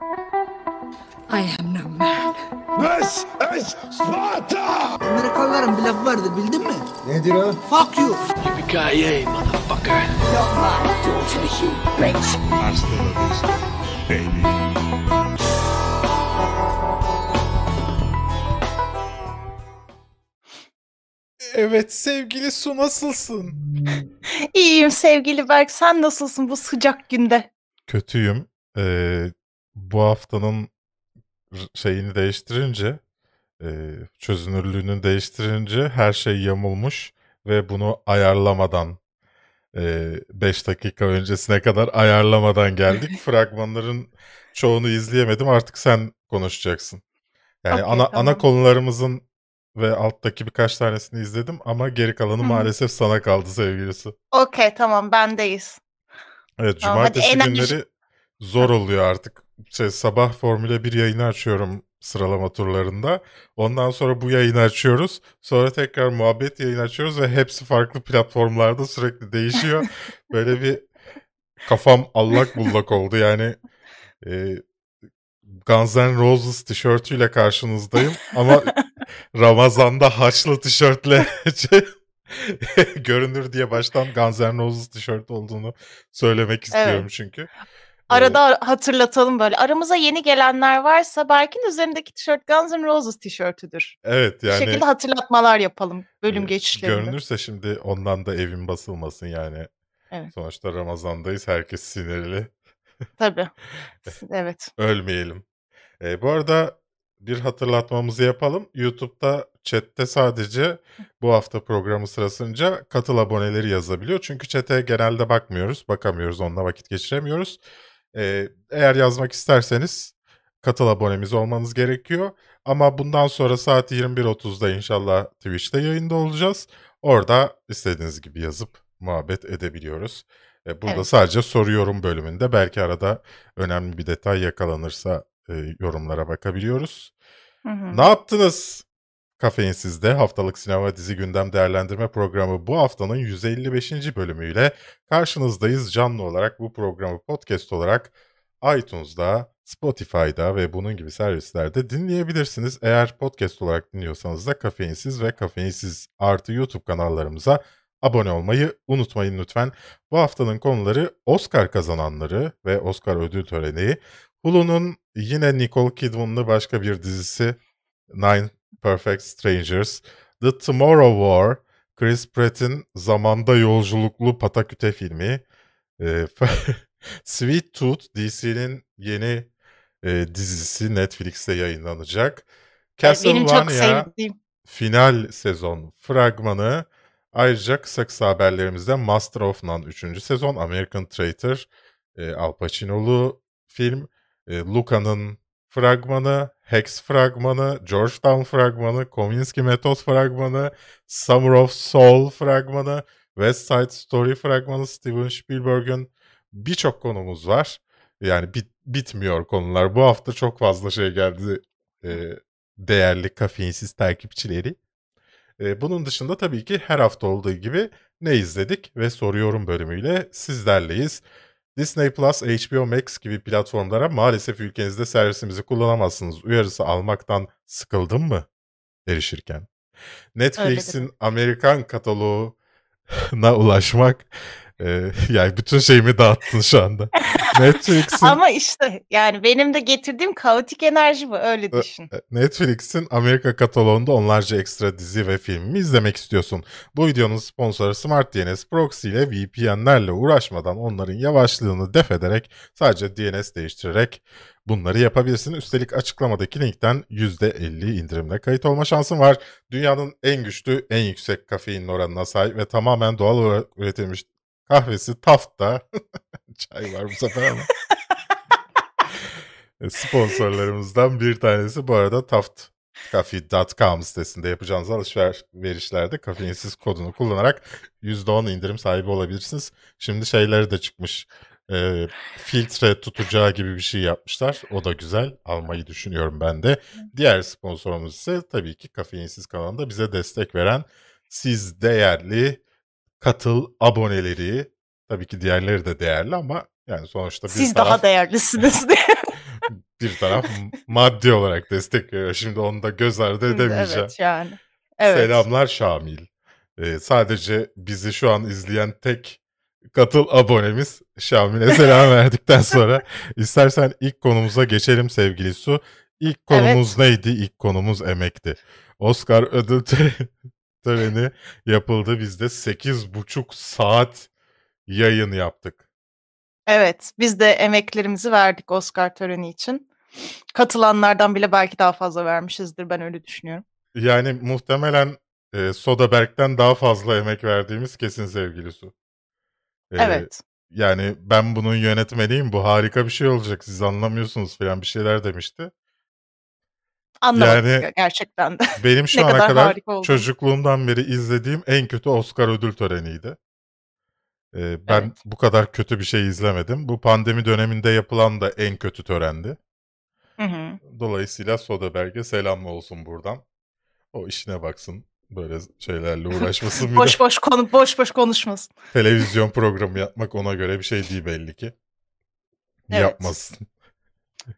I am no man. This is Sparta! Amerikalıların bir lafı vardır bildin mi? Nedir o? Fuck you. Yippee-ki-yay, motherfucker! Hasta la vista, baby. Evet sevgili Su nasılsın? İyiyim sevgili Berk. Sen nasılsın bu sıcak günde? Kötüyüm. Ee, bu haftanın r- şeyini değiştirince, e, çözünürlüğünü değiştirince her şey yamulmuş ve bunu ayarlamadan 5 dakika öncesine kadar ayarlamadan geldik. Fragmanların çoğunu izleyemedim. Artık sen konuşacaksın. Yani Okey, ana ana tamam. konularımızın ve alttaki birkaç tanesini izledim ama geri kalanı hı. maalesef sana kaldı sevgilisi. Okey tamam bendeyiz. Evet Tamam, cumartesi enerji- günleri zor oluyor artık. Şey, sabah Formula 1 yayını açıyorum sıralama turlarında. Ondan sonra bu yayını açıyoruz. Sonra tekrar muhabbet yayını açıyoruz ve hepsi farklı platformlarda sürekli değişiyor. Böyle bir kafam allak bullak oldu. Yani e, Guns N' Roses tişörtüyle karşınızdayım ama Ramazan'da haçlı tişörtle görünür diye baştan Guns N' Roses tişört olduğunu söylemek istiyorum çünkü. Arada hatırlatalım böyle. Aramıza yeni gelenler varsa Berk'in üzerindeki tişört Guns N' Roses tişörtüdür. Evet yani şekilde hatırlatmalar yapalım bölüm e, geçişlerinde. görünürse şimdi ondan da evin basılmasın yani. Evet. Sonuçta Ramazan'dayız herkes sinirli. Tabii. Evet. Ölmeyelim. E, bu arada bir hatırlatmamızı yapalım. YouTube'da chatte sadece bu hafta programı sırasınca katıl aboneleri yazabiliyor. Çünkü chat'e genelde bakmıyoruz, bakamıyoruz, onunla vakit geçiremiyoruz. E, eğer yazmak isterseniz katıl abonemiz olmanız gerekiyor. Ama bundan sonra saat 21.30'da inşallah Twitch'te yayında olacağız. Orada istediğiniz gibi yazıp muhabbet edebiliyoruz. E, burada Evet. sadece soruyorum bölümünde belki arada önemli bir detay yakalanırsa e, yorumlara bakabiliyoruz. Hı hı. Ne yaptınız? Kafeinsiz'de haftalık sinema dizi gündem değerlendirme programı bu haftanın 155. bölümüyle karşınızdayız. Canlı olarak bu programı podcast olarak iTunes'da, Spotify'da ve bunun gibi servislerde dinleyebilirsiniz. Eğer podcast olarak dinliyorsanız da Kafeinsiz ve Kafeinsiz artı YouTube kanallarımıza abone olmayı unutmayın lütfen. Bu haftanın konuları Oscar kazananları ve Oscar ödül töreni. Hulu'nun yine Nicole Kidman'lı başka bir dizisi Nine Perfect Strangers, The Tomorrow War, Chris Pratt'in zamanda yolculuklu pataküte filmi, e, Sweet Tooth DC'nin yeni e, dizisi Netflix'te yayınlanacak. Castlevania final sezon fragmanı. Ayrıca kısa kısa haberlerimizde Master of None 3. sezon, American Traitor, e, Al Pacino'lu film, e, Luca'nın fragmanı, Hex fragmanı, Georgetown fragmanı, Kominsky Method fragmanı, Summer of Soul fragmanı, West Side Story fragmanı, Steven Spielberg'ün birçok konumuz var. Yani bit- bitmiyor konular. Bu hafta çok fazla şey geldi e, değerli kafeinsiz takipçileri. E, bunun dışında tabii ki her hafta olduğu gibi ne izledik ve soruyorum bölümüyle sizlerleyiz. Disney Plus, HBO Max gibi platformlara maalesef ülkenizde servisimizi kullanamazsınız. Uyarısı almaktan sıkıldın mı erişirken? Netflix'in Amerikan kataloğuna ulaşmak e, yani bütün şeyimi dağıttın şu anda. Netflix'in Ama işte yani benim de getirdiğim kaotik enerji bu öyle düşün. Netflix'in Amerika kataloğunda onlarca ekstra dizi ve film mi izlemek istiyorsun? Bu videonun sponsoru Smart DNS Proxy ile VPN'lerle uğraşmadan onların yavaşlığını def ederek sadece DNS değiştirerek bunları yapabilirsin. Üstelik açıklamadaki linkten %50 indirimle kayıt olma şansın var. Dünyanın en güçlü, en yüksek kafein oranına sahip ve tamamen doğal olarak üretilmiş kahvesi Taft'ta. Çay var bu sefer ama. Sponsorlarımızdan bir tanesi bu arada taftcafe.com sitesinde yapacağınız alışverişlerde kafeinsiz kodunu kullanarak %10 indirim sahibi olabilirsiniz. Şimdi şeyleri de çıkmış. e, filtre tutacağı gibi bir şey yapmışlar. O da güzel. Almayı düşünüyorum ben de. Diğer sponsorumuz ise tabii ki Kafeinsiz kanalında bize destek veren siz değerli katıl aboneleri. Tabii ki diğerleri de değerli ama yani sonuçta bir Siz taraf daha değerlisiniz diye. bir taraf maddi olarak destek veriyor. Şimdi onu da göz ardı edemeyeceğim. evet yani. Evet. Selamlar Şamil. Ee, sadece bizi şu an izleyen tek katıl abonemiz Şamil'e selam verdikten sonra istersen ilk konumuza geçelim sevgili Su. İlk konumuz neydi? İlk konumuz emekti. Oscar ödül töre- töreni yapıldı. Biz de 8,5 saat yayın yaptık. Evet, biz de emeklerimizi verdik Oscar töreni için. Katılanlardan bile belki daha fazla vermişizdir ben öyle düşünüyorum. Yani muhtemelen e, Soderbergh'ten daha fazla emek verdiğimiz kesin sevgili Su. Ee, Evet. Yani ben bunun yönetmeniyim bu harika bir şey olacak siz anlamıyorsunuz falan bir şeyler demişti. Anlamadık yani- ge- gerçekten de. Benim şu Ne ana kadar kadar çocukluğumdan beri izlediğim en kötü Oscar ödül töreniydi. Ee, ben Evet. bu kadar kötü bir şey izlemedim. Bu pandemi döneminde yapılan da en kötü törendi. Hı hı. Dolayısıyla Soderbergh'e selam olsun buradan. O işine baksın. Böyle şeylerle uğraşmasın. boş boş konu boş boş konuşmasın. televizyon programı yapmak ona göre bir şey değil belli ki. Evet. Yapmasın.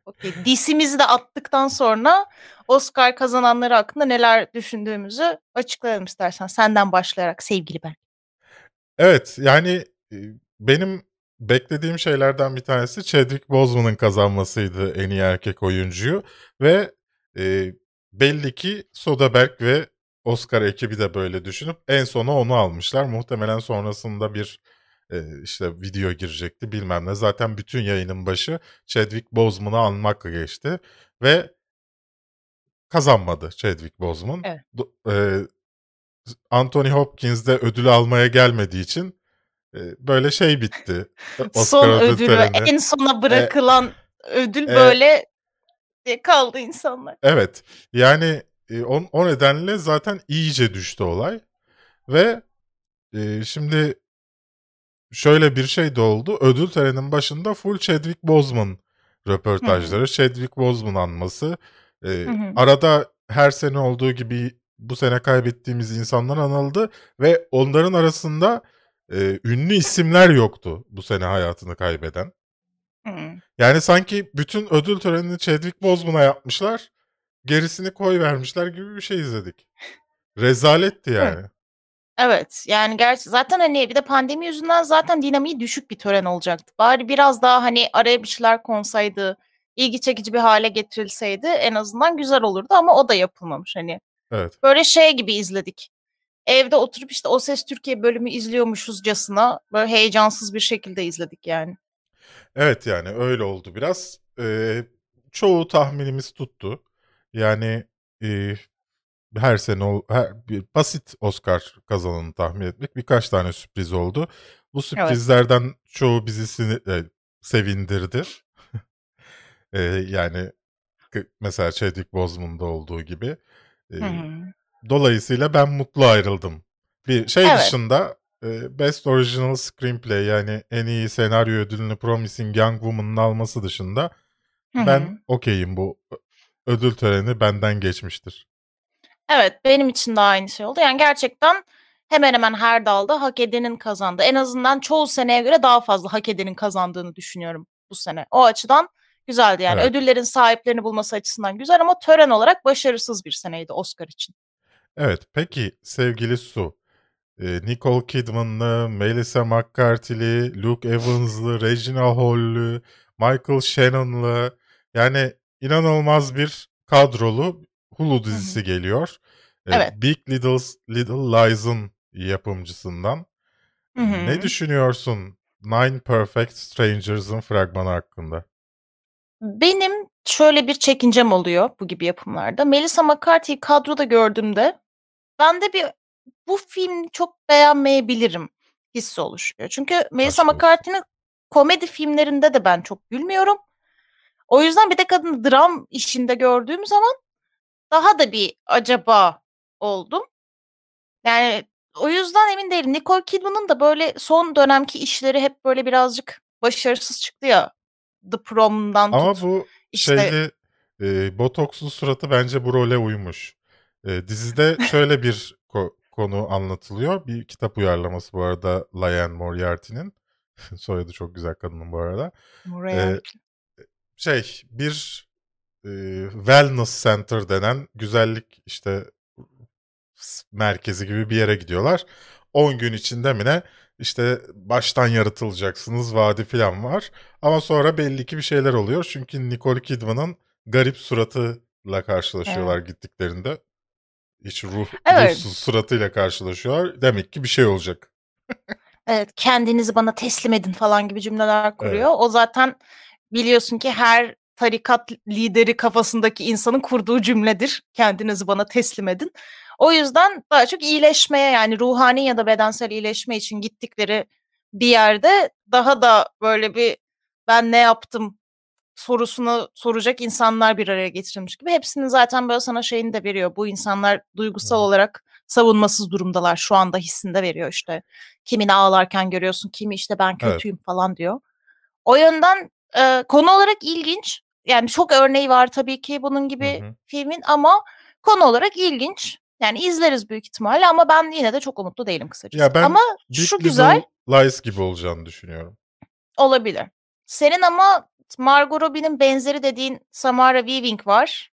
Okey. DC'mizi de attıktan sonra Oscar kazananları hakkında neler düşündüğümüzü açıklayalım istersen. Senden başlayarak sevgili ben. Evet yani e, benim beklediğim şeylerden bir tanesi Chadwick Boseman'ın kazanmasıydı en iyi erkek oyuncuyu ve e, belli ki Soderbergh ve Oscar ekibi de böyle düşünüp en sona onu almışlar. Muhtemelen sonrasında bir e, işte video girecekti bilmem ne. Zaten bütün yayının başı Chadwick Boseman'ı anmakla geçti ve kazanmadı Chadwick Boseman. Evet. E, Anthony Hopkins de ödül almaya gelmediği için e, böyle şey bitti. Oscar Son ödül ödülü töreni. en sona bırakılan ödül e, böyle kaldı insanlar. Evet. Yani e, o, o nedenle zaten iyice düştü olay. Ve e, şimdi şöyle bir şey de oldu. Ödül töreninin başında full Chadwick Boseman röportajları, Chadwick Boseman anması. E, Hı hı. arada her sene olduğu gibi bu sene kaybettiğimiz insanlar anıldı ve onların arasında e, ünlü isimler yoktu bu sene hayatını kaybeden. Hı. Yani sanki bütün ödül törenini Chadwick Boseman'a yapmışlar. Gerisini koy vermişler gibi bir şey izledik. Rezaletti yani. Evet yani gerçi zaten hani bir de pandemi yüzünden zaten dinamiği düşük bir tören olacaktı. Bari biraz daha hani araya bir şeyler konsaydı, ilgi çekici bir hale getirilseydi en azından güzel olurdu ama o da yapılmamış hani. Evet. Böyle şey gibi izledik. Evde oturup işte O Ses Türkiye bölümü izliyormuşuzcasına böyle heyecansız bir şekilde izledik yani. Evet yani öyle oldu biraz. Ee, çoğu tahminimiz tuttu. Yani e, her sene ol- her, bir basit Oscar kazananı tahmin etmek birkaç tane sürpriz oldu. Bu sürprizlerden çoğu bizi sinir- e, sevindirdi. E, yani mesela Chadwick Boseman'da olduğu gibi. E, Hı hı. Dolayısıyla ben mutlu ayrıldım. Bir şey Evet. dışında e, Best Original Screenplay yani en iyi senaryo ödülünü Promising Young Woman'ın alması dışında Hı ben okeyim bu ödül töreni benden geçmiştir. Evet benim için de aynı şey oldu. Yani gerçekten hemen hemen her dalda hak edenin kazandı. En azından çoğu seneye göre daha fazla hak edenin kazandığını düşünüyorum bu sene. O açıdan güzeldi yani. Evet. Ödüllerin sahiplerini bulması açısından güzel ama tören olarak başarısız bir seneydi Oscar için. Evet peki sevgili Su, e, Nicole Kidman'lı, Melissa McCarthy'li, Luke Evans'lı, Regina Hall'lı, Michael Shannon'lı yani inanılmaz bir kadrolu Hulu dizisi geliyor. E, Evet. Big Little, Little Lies'ın yapımcısından. Hı hı. Ne düşünüyorsun Nine Perfect Strangers'ın fragmanı hakkında? Benim şöyle bir çekincem oluyor bu gibi yapımlarda. Melissa McCarthy'yi kadroda gördüğümde ben de bir bu filmi çok beğenmeyebilirim hissi oluşuyor. Çünkü Melissa. McCarthy'nin komedi filmlerinde de ben çok gülmüyorum. O yüzden bir de kadını dram işinde gördüğüm zaman daha da bir acaba oldum. Yani o yüzden emin değilim. Nicole Kidman'ın da böyle son dönemki işleri hep böyle birazcık başarısız çıktı ya. The Prom'dan Ama tut. bu işte- şeyli e, botokslu suratı bence bu role uymuş. E, dizide şöyle bir ko- konu anlatılıyor. Bir kitap uyarlaması bu arada Liane Moriarty'nin. Soyadı çok güzel kadının bu arada. Moriarty. şey bir e, wellness center denen güzellik işte merkezi gibi bir yere gidiyorlar. 10 gün içinde mi ne işte baştan yaratılacaksınız vadi falan var. Ama sonra belli ki bir şeyler oluyor. Çünkü Nicole Kidman'ın garip suratıyla karşılaşıyorlar gittiklerinde. Hiç ruh, Evet. ruhsuz suratıyla karşılaşıyorlar. Demek ki bir şey olacak. Evet, kendinizi bana teslim edin falan gibi cümleler kuruyor. O zaten biliyorsun ki her tarikat lideri kafasındaki insanın kurduğu cümledir. Kendinizi bana teslim edin. O yüzden daha çok iyileşmeye yani ruhani ya da bedensel iyileşme için gittikleri bir yerde daha da böyle bir ben ne yaptım sorusunu soracak insanlar bir araya getirilmiş gibi. Hepsinin zaten böyle sana şeyini de veriyor. Bu insanlar duygusal olarak savunmasız durumdalar. Şu anda hissinde veriyor işte. Kimini ağlarken görüyorsun, kimi işte ben Evet. kötüyüm falan diyor. O yönden e, konu olarak ilginç. Yani çok örneği var tabii ki bunun gibi Hı hı. filmin ama konu olarak ilginç. Yani izleriz büyük ihtimalle ama ben yine de çok umutlu değilim kısacası. Ya ben ama Big şu Little güzel Lies gibi olacağını düşünüyorum. olabilir. Senin ama Margot Robbie'nin benzeri dediğin Samara Weaving var.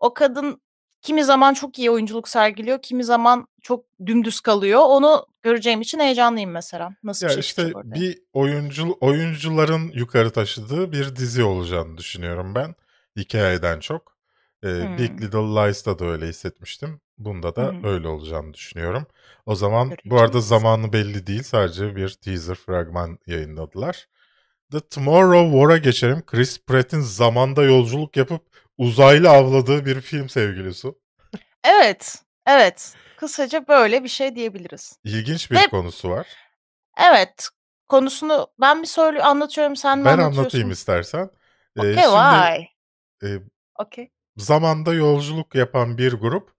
O kadın kimi zaman çok iyi oyunculuk sergiliyor, kimi zaman çok dümdüz kalıyor. Onu göreceğim için heyecanlıyım mesela. Nasıl Ya bir şey işte ortaya. bir oyuncu oyuncuların yukarı taşıdığı bir dizi olacağını düşünüyorum ben. Hikayeden çok. Ee, Hmm. Big Little Lies'ta da öyle hissetmiştim. Bunda da hı. öyle olacağını düşünüyorum. O zaman bu Göreceğiz. arada zamanı belli değil. Sadece bir teaser fragman yayınladılar. The Tomorrow War'a geçelim. Chris Pratt'in zamanda yolculuk yapıp uzaylı avladığı bir film sevgilisi. Evet, evet. Kısaca böyle bir şey diyebiliriz. İlginç bir Ve konusu var. evet, konusunu ben mi söyle anlatıyorum, sen mi Ben anlatıyorsun? anlatayım istersen. Ee, Okey, şimdi vay. e, Okey. zamanda yolculuk yapan bir grup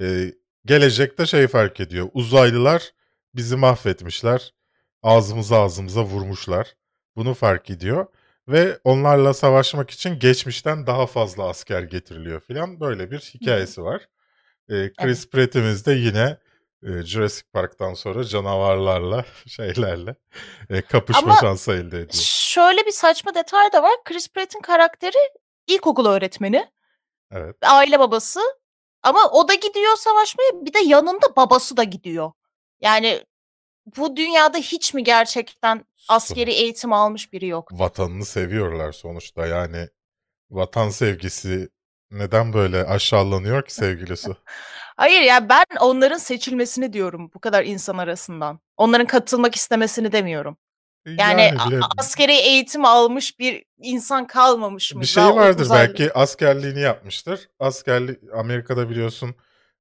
e, gelecekte şey fark ediyor. Uzaylılar bizi mahvetmişler. Ağzımıza ağzımıza vurmuşlar. Bunu fark ediyor. Ve onlarla savaşmak için geçmişten daha fazla asker getiriliyor filan. Böyle bir hikayesi var. E, Evet. Chris Pratt'imiz de yine e, Jurassic Park'tan sonra canavarlarla şeylerle e, kapışma Ama şansı elde ediyor. şöyle bir saçma detay da var. Chris Pratt'in karakteri ilkokul öğretmeni, Evet. aile babası. Ama o da gidiyor savaşmaya, bir de yanında babası da gidiyor. Yani bu dünyada hiç mi gerçekten askeri eğitim almış biri yok? vatanını seviyorlar sonuçta. Yani vatan sevgisi neden böyle aşağılanıyor ki sevgilisi? Hayır ya ben onların seçilmesini diyorum bu kadar insan arasından. Onların katılmak istemesini demiyorum. Yani, Yani a- bile askeri eğitim almış bir insan kalmamış mı? bir şey Daha vardır uzaylı- belki askerliğini yapmıştır. Askerlik Amerika'da biliyorsun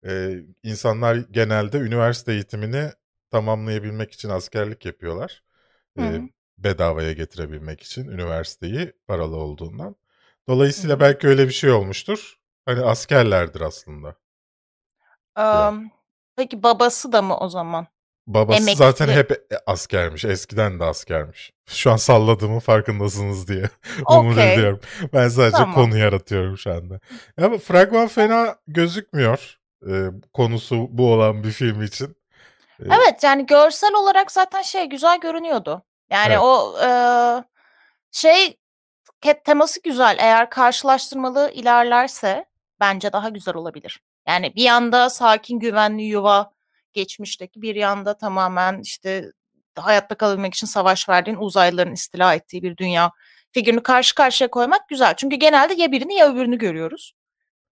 e, insanlar genelde üniversite eğitimini tamamlayabilmek için askerlik yapıyorlar. E, hı. bedavaya getirebilmek için üniversiteyi paralı olduğundan. Dolayısıyla belki öyle bir şey olmuştur. Hani askerlerdir aslında. Am, peki babası da mı o zaman? Babası zaten Emekli. hep e- askermiş. Eskiden de askermiş. Şu an salladığımın farkındasınız diye umut Okey. ediyorum. Ben sadece Tamam. konu yaratıyorum şu anda. Ama fragman fena gözükmüyor. e, konusu bu olan bir film için. E, Evet yani görsel olarak zaten şey güzel görünüyordu. Yani Evet. o eee, şey teması güzel. Eğer karşılaştırmalı ilerlerse bence daha güzel olabilir. Yani bir yanda sakin güvenli yuva geçmişteki bir yanda tamamen işte hayatta kalabilmek için savaş verdiğin uzaylıların istila ettiği bir dünya figürünü karşı karşıya koymak güzel. Çünkü genelde ya birini ya öbürünü görüyoruz.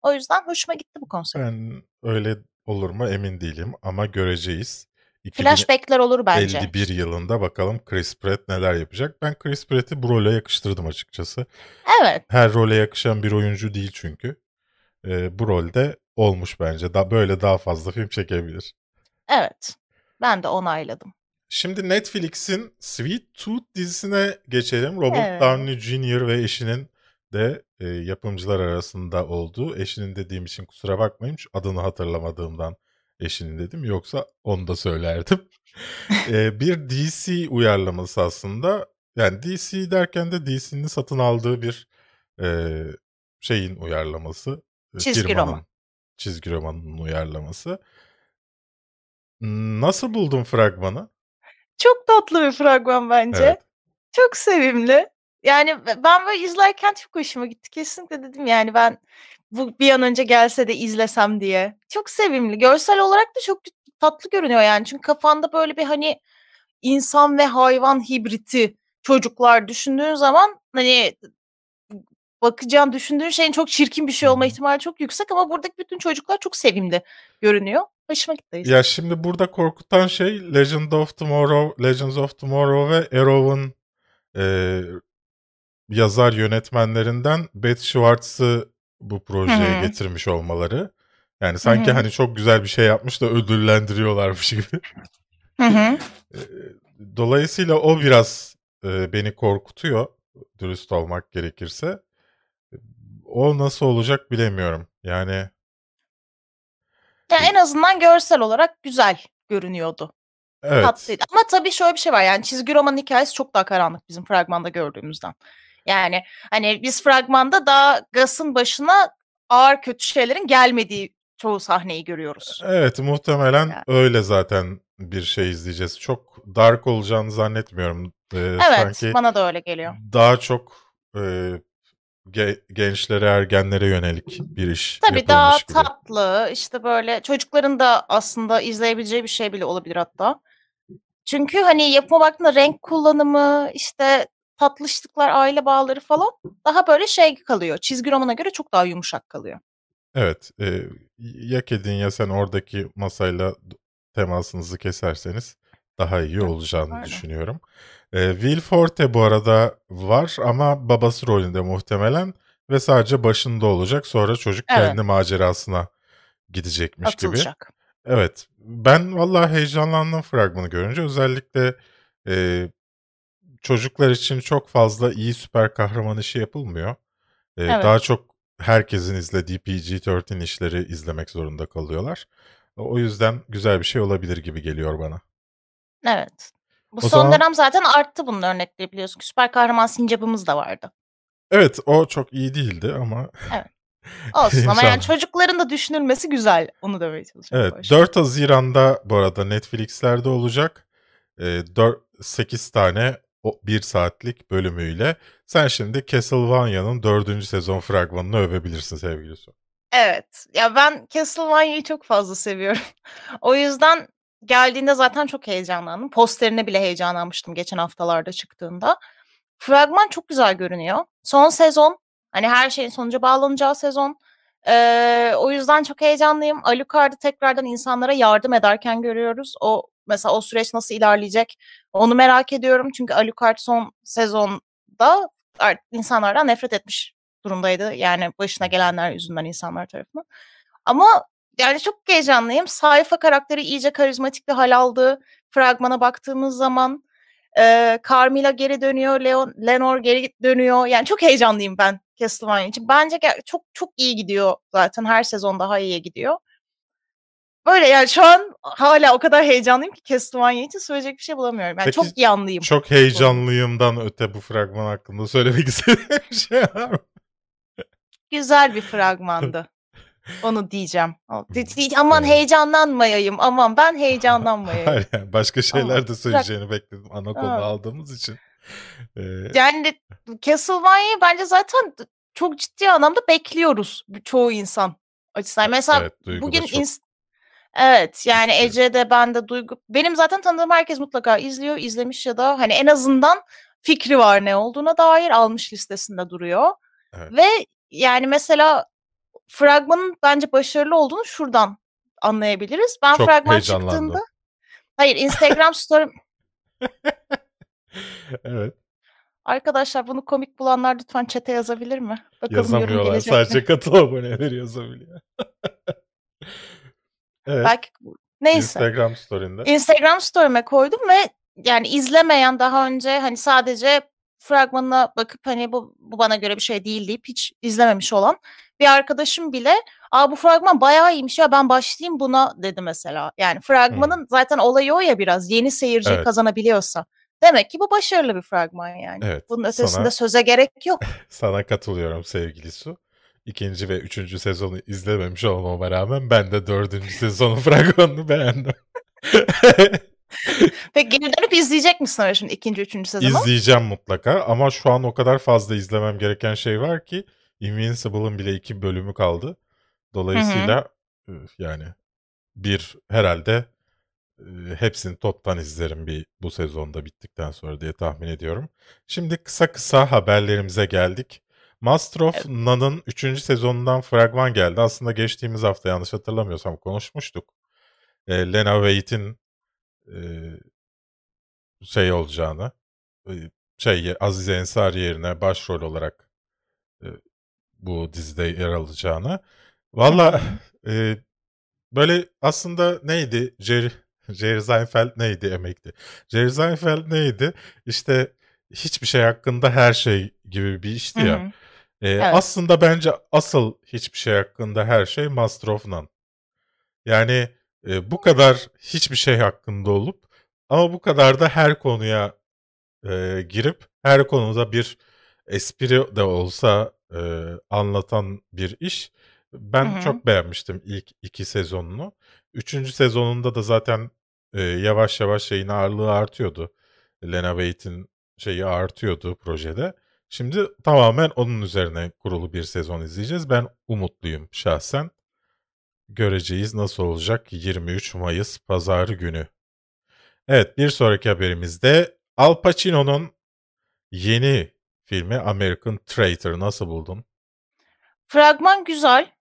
O yüzden hoşuma gitti bu konsept. Ben öyle olur mu emin değilim ama göreceğiz. Flashback'ler olur bence. 2051 yılında bakalım Chris Pratt neler yapacak. Ben Chris Pratt'i bu role yakıştırdım açıkçası. Evet. Her role yakışan bir oyuncu değil çünkü. E, bu rolde olmuş bence. Da böyle daha fazla film çekebilir. Evet. Ben de onayladım. Şimdi Netflix'in Sweet Tooth dizisine geçelim. Robert Evet. Downey Jr. ve eşinin de e, yapımcılar arasında olduğu. Eşinin dediğim için kusura bakmayın. Adını hatırlamadığımdan eşinin dedim. Yoksa onu da söylerdim. E, bir DC uyarlaması aslında. Yani DC derken de DC'nin satın aldığı bir e, şeyin uyarlaması. E, Çizgi firmanın, roman. Çizgi romanın uyarlaması. Nasıl buldun fragmanı? Çok tatlı bir fragman bence. Evet. Çok sevimli. Yani ben böyle izlerken çok hoşuma gitti. Kesinlikle dedim yani ben bu bir an önce gelse de izlesem diye. Çok sevimli. Görsel olarak da çok tatlı görünüyor yani. Çünkü kafanda böyle bir hani insan ve hayvan hibriti çocuklar düşündüğün zaman hani bakacağın, düşündüğün şeyin çok çirkin bir şey olma ihtimali çok yüksek ama buradaki bütün çocuklar çok sevimli görünüyor. Hoşuma gitti. Ya şimdi burada korkutan şey Legend of Tomorrow, Legends of Tomorrow ve Arrow'un e, yazar yönetmenlerinden Beth Schwartz'ı bu projeye Hı hı. getirmiş olmaları. Yani sanki hı. hani çok güzel bir şey yapmış da ödüllendiriyorlarmış gibi. Hı hı. E, Dolayısıyla o biraz beni korkutuyor dürüst olmak gerekirse. O nasıl olacak bilemiyorum. Yani Ya en azından görsel olarak güzel görünüyordu. evet. Tatlıydı. Ama tabii şöyle bir şey var yani çizgi romanın hikayesi çok daha karanlık bizim fragmanda gördüğümüzden. Yani hani biz fragmanda daha Gus'ın başına ağır kötü şeylerin gelmediği çoğu sahneyi görüyoruz. Evet muhtemelen Yani. öyle zaten bir şey izleyeceğiz. Çok dark olacağını zannetmiyorum. Ee, Evet sanki bana da öyle geliyor. daha çok e, ge- gençlere, ergenlere yönelik bir iş Tabii daha gibi. tatlı işte böyle çocukların da aslında izleyebileceği bir şey bile olabilir hatta. Çünkü hani yapıma baktığında renk kullanımı işte tatlışlıklar, aile bağları falan daha böyle şey kalıyor. Çizgi romana göre çok daha yumuşak kalıyor. Evet. e, ya kedin ya sen oradaki masayla temasınızı keserseniz daha iyi olacağını pardon. düşünüyorum. E, Will Forte bu arada var ama babası rolünde muhtemelen ve sadece başında olacak. Sonra çocuk Evet. kendi macerasına gidecekmiş gibi. Atılacak. Evet. Ben vallahi heyecanlandım fragmanı görünce. Özellikle e, çocuklar için çok fazla iyi süper kahraman işi yapılmıyor. E, Evet. Daha çok herkesin izlediği PG-13 işleri izlemek zorunda kalıyorlar. O yüzden güzel bir şey olabilir gibi geliyor bana. Evet. Bu O son zaman dönem zaten arttı bunun örnekleri biliyorsun. Süper kahraman sincapımız da vardı. evet o çok iyi değildi ama Evet. Olsun ama yani çocukların da düşünülmesi güzel. Onu demeye çalışıyorum. Evet, başta. 4 Haziran'da bu arada Netflix'lerde olacak. Ee, 4, 8 tane o 1 saatlik bölümüyle. Sen şimdi Castlevania'nın 4. sezon fragmanını övebilirsin sevgili Su. Evet. Ya ben Castlevania'yı çok fazla seviyorum. o yüzden geldiğinde zaten çok heyecanlandım. Posterine bile heyecanlanmıştım geçen haftalarda çıktığında. Fragman çok güzel görünüyor. Son sezon. Hani her şeyin sonuca bağlanacağı sezon. Ee, o yüzden çok heyecanlıyım. Alucard'ı tekrardan insanlara yardım ederken görüyoruz. O mesela o süreç nasıl ilerleyecek onu merak ediyorum. Çünkü Alucard son sezonda insanlardan nefret etmiş durumdaydı. Yani başına gelenler yüzünden insanlar tarafından. Ama yani çok heyecanlıyım. Sayfa karakteri iyice karizmatik bir hal aldı. Fragmana baktığımız zaman e, Carmilla geri dönüyor, Leon, Lenor geri dönüyor. Yani çok heyecanlıyım ben Castlevania için. Bence çok çok iyi gidiyor zaten. Her sezon daha iyi gidiyor. Böyle yani şu an hala o kadar heyecanlıyım ki Castlevania için söyleyecek bir şey bulamıyorum. Yani Peki çok iyi anlayayım. çok heyecanlıyımdan öte bu fragman hakkında söylemek istediğim bir şey var mı? Güzel bir fragmandı. Onu diyeceğim. Aman heyecanlanmayayım. Aman ben heyecanlanmayayım. Hayır yani başka şeyler Ama de söyleyeceğini bekledim ana konu Evet. aldığımız için. Ee, Yani Castlevania'yı bence zaten çok ciddi anlamda bekliyoruz çoğu insan açısından. Mesela evet bugün çok ins- evet yani istiyor. Ece'de ben de Duygu benim zaten tanıdığım herkes mutlaka izliyor, izlemiş ya da hani en azından fikri var ne olduğuna dair almış listesinde duruyor. Evet. Ve yani mesela fragmanın bence başarılı olduğunu şuradan anlayabiliriz. Ben Çok fragman çıktığında hayır Instagram story Evet. Arkadaşlar bunu komik bulanlar lütfen chat'e yazabilir mi? Bakalım Yazamıyorlar. mi? Sadece katıl aboneleri yazabiliyor. evet. Belki neyse. Instagram story'inde. Instagram story'me koydum ve yani izlemeyen daha önce hani sadece fragmanına bakıp hani bu, bu bana göre bir şey değil deyip hiç izlememiş olan bir arkadaşım bile Aa bu fragman bayağı iyiymiş ya ben başlayayım buna dedi mesela. Yani fragmanın zaten olayı o ya biraz yeni seyirciyi Evet. kazanabiliyorsa. Demek ki bu başarılı bir fragman yani. Evet, Bunun ötesinde sana- söze gerek yok. Sana katılıyorum sevgili Su. İkinci ve üçüncü sezonu izlememiş olmama rağmen ben de dördüncü sezonun fragmanını beğendim. Peki geri dönüp izleyecek misin öyle şimdi ikinci, üçüncü sezonu? İzleyeceğim mutlaka ama şu an o kadar fazla izlemem gereken şey var ki Invincible'ın bile iki bölümü kaldı. Dolayısıyla e, yani bir herhalde e, hepsini toptan izlerim bir bu sezonda bittikten sonra diye tahmin ediyorum. Şimdi kısa kısa haberlerimize geldik. Master of Evet. None'ın 3. sezonundan fragman geldi. Aslında geçtiğimiz hafta yanlış hatırlamıyorsam konuşmuştuk. E, Lena Waite'in e, şey olacağını, e, şey Azize Ensari yerine başrol olarak e, bu dizide yer alacağını. Valla e, böyle aslında neydi? Jerry, Jerry Seinfeld neydi emekli? Jerry Seinfeld neydi? İşte hiçbir şey hakkında her şey gibi bir işti Hı ya. hı. E, Evet. Aslında bence asıl hiçbir şey hakkında her şey Master of None. Yani e, bu kadar hiçbir şey hakkında olup ama bu kadar da her konuya e, girip her konuda bir espri de olsa e, anlatan bir iş. Ben Hı hı. çok beğenmiştim ilk iki sezonunu. Üçüncü sezonunda da zaten e, yavaş yavaş şeyin ağırlığı artıyordu. Lena Waite'in şeyi artıyordu projede. Şimdi tamamen onun üzerine kurulu bir sezon izleyeceğiz. Ben umutluyum şahsen. Göreceğiz nasıl olacak 23 Mayıs Pazar günü. Evet bir sonraki haberimizde Al Pacino'nun yeni filmi American Traitor nasıl buldun? Fragman güzel.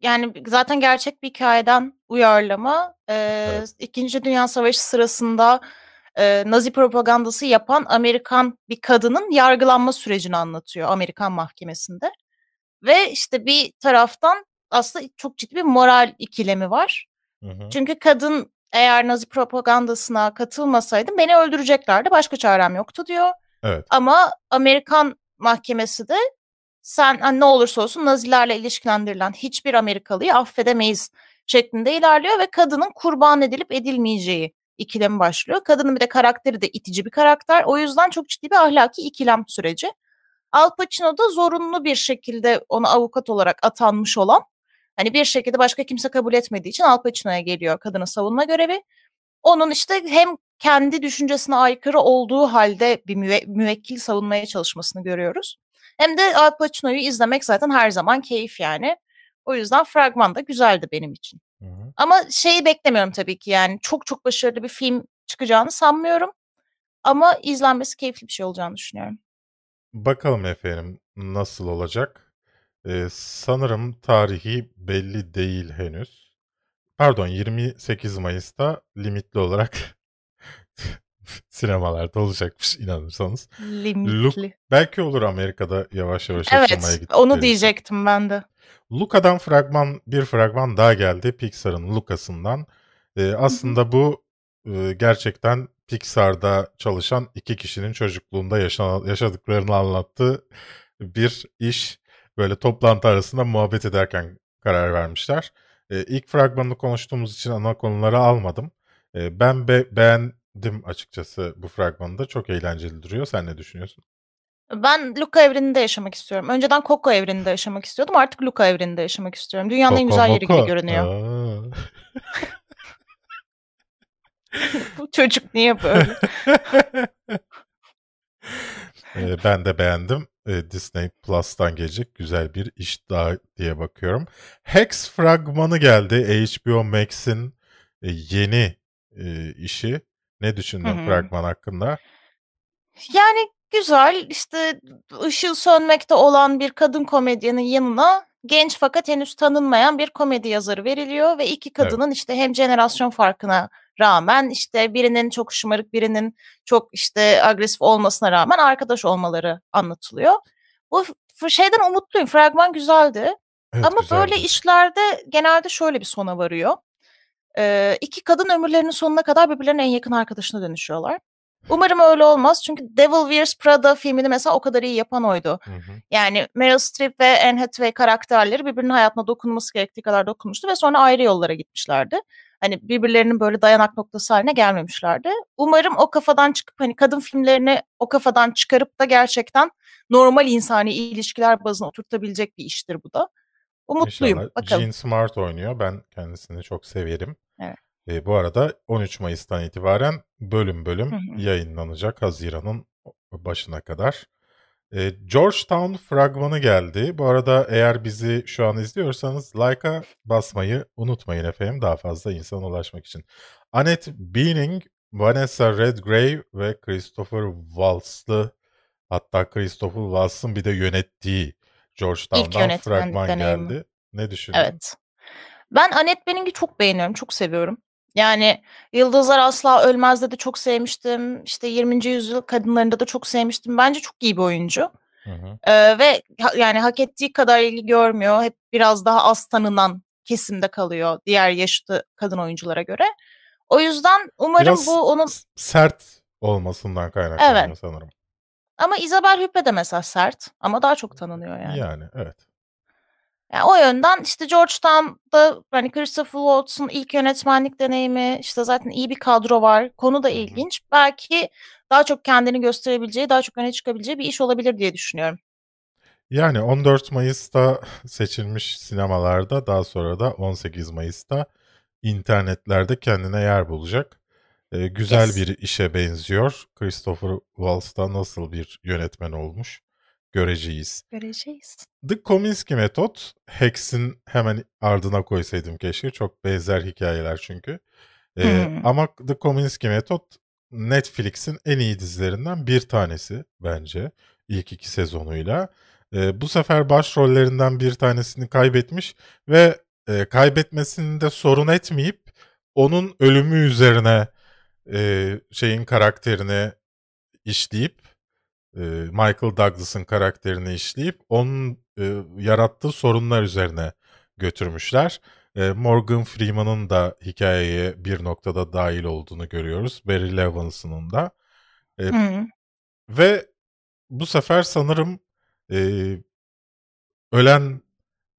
Yani zaten gerçek bir hikayeden uyarlama. Ee, Evet. İkinci Dünya Savaşı sırasında e, Nazi propagandası yapan Amerikan bir kadının yargılanma sürecini anlatıyor Amerikan mahkemesinde. Ve işte bir taraftan aslında çok ciddi bir moral ikilemi var. Hı hı. Çünkü kadın eğer Nazi propagandasına katılmasaydım beni öldüreceklerdi. Başka çarem yoktu diyor. Evet. Ama Amerikan mahkemesi de sen hani ne olursa olsun Nazilerle ilişkilendirilen hiçbir Amerikalıyı affedemeyiz şeklinde ilerliyor ve kadının kurban edilip edilmeyeceği ikilemi başlıyor. Kadının bir de karakteri de itici bir karakter. O yüzden çok ciddi bir ahlaki ikilem süreci. Al Pacino da zorunlu bir şekilde ona avukat olarak atanmış olan hani bir şekilde başka kimse kabul etmediği için Al Pacino'ya geliyor kadının savunma görevi. Onun işte hem kendi düşüncesine aykırı olduğu halde bir müve- müvekkil savunmaya çalışmasını görüyoruz. Hem de Al Pacino'yu izlemek zaten her zaman keyif yani. O yüzden fragman da güzeldi benim için. Ama şeyi beklemiyorum tabii ki yani çok çok başarılı bir film çıkacağını sanmıyorum. Ama izlenmesi keyifli bir şey olacağını düşünüyorum. Bakalım efendim nasıl olacak? Ee, sanırım tarihi belli değil henüz. Pardon 28 Mayıs'ta limitli olarak sinemalarda olacakmış inanırsanız. Limitli. Belki olur Amerika'da yavaş yavaş açılmaya Evet, gittikleri onu diyecektim ben de. Luca'dan fragman bir fragman daha geldi Pixar'ın Luca'sından. Ee, aslında bu e, gerçekten Pixar'da çalışan iki kişinin çocukluğunda yaşanan, yaşadıklarını anlattığı bir iş. Böyle toplantı arasında muhabbet ederken karar vermişler. Ee, ilk fragmanını konuştuğumuz için ana konuları almadım. Ee, ben be- beğendim açıkçası bu fragmanı da. Çok eğlenceli duruyor. Sen ne düşünüyorsun? Ben Luca evreninde yaşamak istiyorum. Önceden Coco evreninde yaşamak istiyordum. Artık Luca evreninde yaşamak istiyorum. Dünyanın en güzel yeri gibi Kokomoko. görünüyor. Bu çocuk niye böyle? Ee, ben de beğendim. Ee, Disney Plus'tan gelecek güzel bir iş daha diye bakıyorum. Hex fragmanı geldi. HBO Max'in e, yeni e, işi. Ne düşündün Hı hı. fragman hakkında? Yani güzel işte ışığı sönmekte olan bir kadın komedyenin yanına genç fakat henüz tanınmayan bir komedi yazarı veriliyor ve iki kadının işte hem jenerasyon farkına rağmen işte birinin çok şımarık birinin çok işte agresif olmasına rağmen arkadaş olmaları anlatılıyor. Bu şeyden umutluyum. Fragman güzeldi. Evet, Ama güzeldi. böyle işlerde genelde şöyle bir sona varıyor. Ee, iki kadın ömürlerinin sonuna kadar birbirlerine en yakın arkadaşına dönüşüyorlar. Umarım öyle olmaz çünkü Devil Wears Prada filmini mesela o kadar iyi yapan oydu. Hı hı. Yani Meryl Streep ve Anne Hathaway karakterleri birbirinin hayatına dokunması gerektiği kadar dokunmuştu ve sonra ayrı yollara gitmişlerdi. Hani birbirlerinin böyle dayanak noktası haline gelmemişlerdi. Umarım o kafadan çıkıp hani kadın filmlerini o kafadan çıkarıp da gerçekten normal insani ilişkiler bazına oturtabilecek bir iştir bu da. Umutluyum. İnşallah. Bakalım. Jean Smart oynuyor. Ben kendisini çok severim. Evet. E, bu arada 13 Mayıs'tan itibaren bölüm bölüm Hı hı. yayınlanacak Haziran'ın başına kadar. E, Georgetown fragmanı geldi. Bu arada eğer bizi şu an izliyorsanız like'a basmayı unutmayın efendim daha fazla insana ulaşmak için. Annette Bening, Vanessa Redgrave ve Christopher Waltz'lı hatta Christopher Waltz'ın bir de yönettiği Georgetown'dan fragman deneyimi. geldi. Ne düşündün? Evet. Ben Annette Bening'i çok beğeniyorum, çok seviyorum. Yani Yıldızlar Asla Ölmez'de de çok sevmiştim. İşte 20. yüzyıl kadınlarında da çok sevmiştim. Bence çok iyi bir oyuncu. Hı hı. Ee, ve ha- yani hak ettiği kadar ilgi görmüyor. Hep biraz daha az tanınan kesimde kalıyor diğer yaşlı kadın oyunculara göre. O yüzden umarım Biraz bu onun sert olmasından kaynaklanıyor Evet. sanırım. ama Isabel Huppert de mesela sert ama daha çok tanınıyor yani. Yani evet. Yani o yönden işte Georgetown'da hani Christopher Waltz'un ilk yönetmenlik deneyimi işte zaten iyi bir kadro var. Konu da ilginç. Belki daha çok kendini gösterebileceği, daha çok öne çıkabileceği bir iş olabilir diye düşünüyorum. Yani 14 Mayıs'ta seçilmiş sinemalarda daha sonra da 18 Mayıs'ta internetlerde kendine yer bulacak. Ee, güzel Yes. bir işe benziyor. Christopher Waltz da nasıl bir yönetmen olmuş göreceğiz. Göreceğiz. The Kominsky Method, Hex'in hemen ardına koysaydım keşke. Çok benzer hikayeler çünkü. Ee, Hmm. ama The Kominsky Method Netflix'in en iyi dizilerinden bir tanesi bence. ilk iki sezonuyla. Ee, bu sefer başrollerinden bir tanesini kaybetmiş ve e, kaybetmesini de sorun etmeyip onun ölümü üzerine e, şeyin karakterini işleyip e, Michael Douglas'ın karakterini işleyip onun e, yarattığı sorunlar üzerine götürmüşler. E, Morgan Freeman'ın da hikayeye bir noktada dahil olduğunu görüyoruz. Barry Levinson'un da. E, Hı. ve bu sefer sanırım e, ölen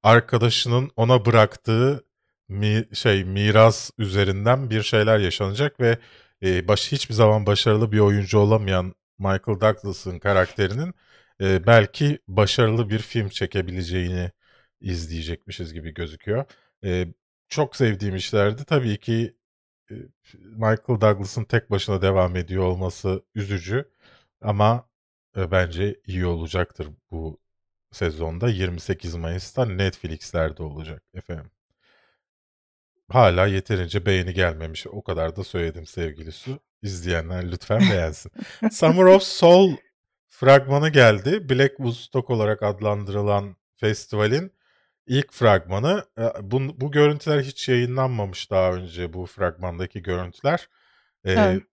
arkadaşının ona bıraktığı mi, şey miras üzerinden bir şeyler yaşanacak ve e, baş, hiçbir zaman başarılı bir oyuncu olamayan Michael Douglas'ın karakterinin e, belki başarılı bir film çekebileceğini izleyecekmişiz gibi gözüküyor. E, çok sevdiğim işlerdi. Tabii ki e, Michael Douglas'ın tek başına devam ediyor olması üzücü ama e, bence iyi olacaktır bu sezonda 28 Mayıs'ta Netflix'lerde olacak efendim. Hala yeterince beğeni gelmemiş. O kadar da söyledim sevgili Su. İzleyenler lütfen beğensin. Summer of Soul fragmanı geldi. Black Woodstock olarak adlandırılan festivalin ilk fragmanı. E, Bu, bu görüntüler hiç yayınlanmamış daha önce bu fragmandaki görüntüler. E, Evet.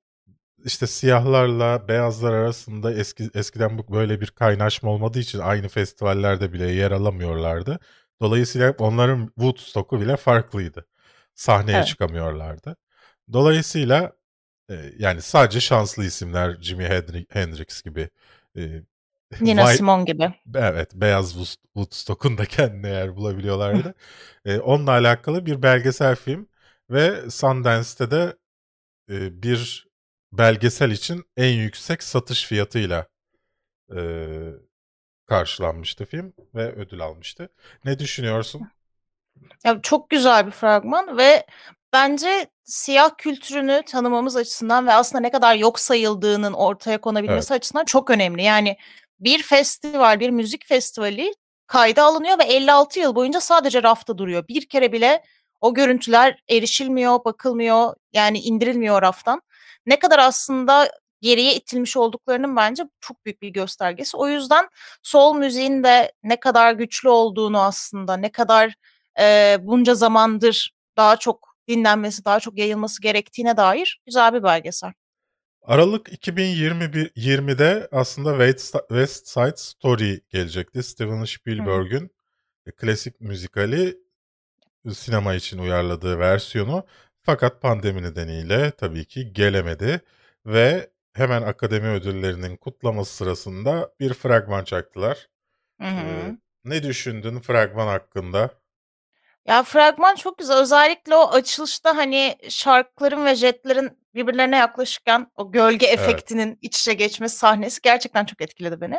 işte siyahlarla beyazlar arasında eski eskiden bu böyle bir kaynaşma olmadığı için aynı festivallerde bile yer alamıyorlardı. Dolayısıyla onların Woodstock'u bile farklıydı. Sahneye Evet. çıkamıyorlardı. Dolayısıyla e, yani sadece şanslı isimler Jimi Hendri- Hendrix gibi e, Nina Vay- Simone gibi. Evet, Beyaz Wood- Woodstock'un da kendine yer bulabiliyorlardı. Ee, onunla alakalı bir belgesel film ve Sundance'te de e, bir belgesel için en yüksek satış fiyatıyla e, karşılanmıştı film ve ödül almıştı. Ne düşünüyorsun? Ya çok güzel bir fragman ve bence siyah kültürünü tanımamız açısından ve aslında ne kadar yok sayıldığının ortaya konabilmesi açısından çok önemli. Yani bir festival, bir müzik festivali kayda alınıyor ve 56 yıl boyunca sadece rafta duruyor. Bir kere bile o görüntüler erişilmiyor, bakılmıyor, yani indirilmiyor raftan. Ne kadar aslında geriye itilmiş olduklarının bence çok büyük bir göstergesi. O yüzden soul müziğin de ne kadar güçlü olduğunu aslında, ne kadar eee, bunca zamandır daha çok dinlenmesi, daha çok yayılması gerektiğine dair güzel bir belgesel. Aralık 2021 20'de aslında West West Side Story gelecekti. Steven Spielberg'ün e, klasik müzikali e, sinema için uyarladığı versiyonu. Fakat pandemi nedeniyle tabii ki gelemedi ve hemen akademi ödüllerinin kutlaması sırasında bir fragman çaktılar. Hı hı. Ee, ne düşündün fragman hakkında? Ya fragman çok güzel. Özellikle o açılışta hani şarkıların ve jetlerin birbirlerine yaklaşırken o gölge Evet. efektinin iç içe geçmesi sahnesi gerçekten çok etkiledi beni.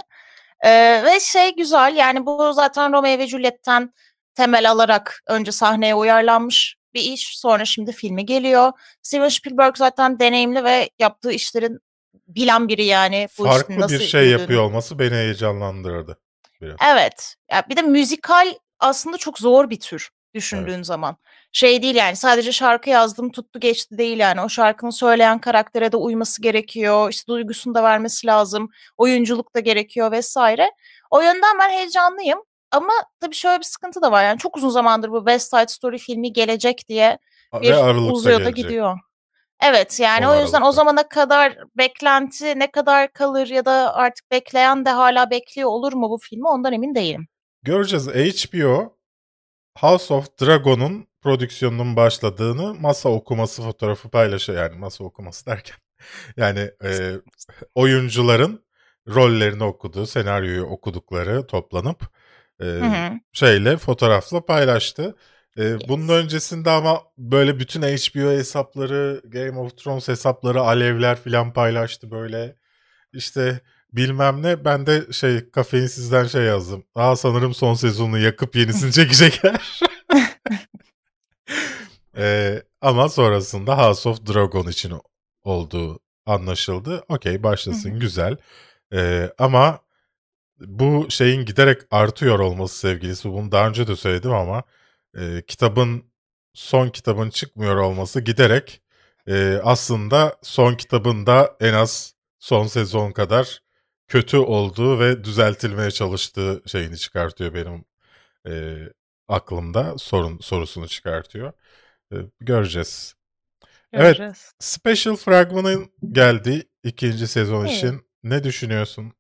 Ee, ve şey güzel yani bu zaten Romeo ve Juliet'ten temel alarak önce sahneye uyarlanmış bir iş. Sonra şimdi filmi geliyor. Steven Spielberg zaten deneyimli ve yaptığı işlerin bilen biri yani. Bu Farklı nasıl bir şey yürüdüğünü. yapıyor olması beni heyecanlandırdı. Biraz. Evet. Ya bir de müzikal aslında çok zor bir tür düşündüğün zaman. Şey değil yani sadece şarkı yazdım tuttu geçti değil yani. O şarkının söyleyen karaktere de uyması gerekiyor. İşte duygusunu da vermesi lazım. Oyunculuk da gerekiyor vesaire. O yönden ben heyecanlıyım. Ama tabii şöyle bir sıkıntı da var. Yani çok uzun zamandır bu West Side Story filmi gelecek diye Ve bir Aralık'ta uzuyor da gelecek. gidiyor. Evet yani On o yüzden o Aralık'ta. zamana kadar beklenti ne kadar kalır ya da artık bekleyen de hala bekliyor olur mu bu filmi ondan emin değilim. Göreceğiz. HBO House of Dragon'un prodüksiyonunun başladığını masa okuması fotoğrafı paylaşıyor. Yani masa okuması derken yani e, oyuncuların rollerini okuduğu, senaryoyu okudukları toplanıp e, Hı hı. şeyle fotoğrafla paylaştı. E, Yes. Bunun öncesinde ama böyle bütün HBO hesapları, Game of Thrones hesapları, alevler filan paylaştı böyle. İşte bilmem ne. Ben de şey kafeinsizden şey yazdım. Aa sanırım son sezonu yakıp yenisini çekecekler. E, ama sonrasında House of Dragon için olduğu anlaşıldı. Okey başlasın güzel. E, ama bu şeyin giderek artıyor olması sevgilisi. Bunu daha önce de söyledim ama e, kitabın son kitabın çıkmıyor olması giderek e, aslında son kitabın da en az son sezon kadar kötü olduğu ve düzeltilmeye çalıştığı şeyini çıkartıyor benim e, aklımda sorun sorusunu çıkartıyor. E, göreceğiz. Evet. Göreceğiz. Special fragmanın geldi ikinci sezon Evet. için. Ne düşünüyorsun?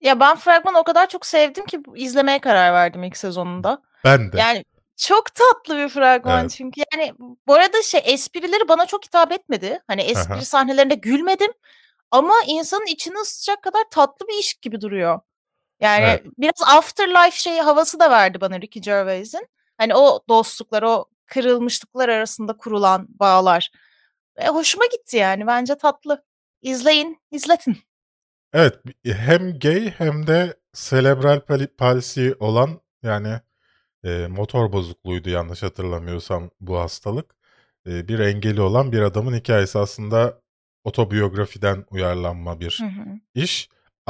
Ya ben fragmanı o kadar çok sevdim ki izlemeye karar verdim ilk sezonunda. Ben de. Yani çok tatlı bir fragman Evet. çünkü. Yani bu arada şey esprileri bana çok hitap etmedi. Hani Aha. espri sahnelerinde gülmedim ama insanın içini ısıtacak kadar tatlı bir iş gibi duruyor. Yani Evet. biraz afterlife şeyi havası da verdi bana Ricky Gervais'in. Hani o dostluklar, o kırılmışlıklar arasında kurulan bağlar. E, hoşuma gitti yani. Bence tatlı. İzleyin, izletin. Evet, hem gay hem de cerebral pali- palsy olan yani e, motor bozukluğuydu yanlış hatırlamıyorsam bu hastalık. E, bir engeli olan bir adamın hikayesi aslında otobiyografiden uyarlanma bir Hı hı. iş.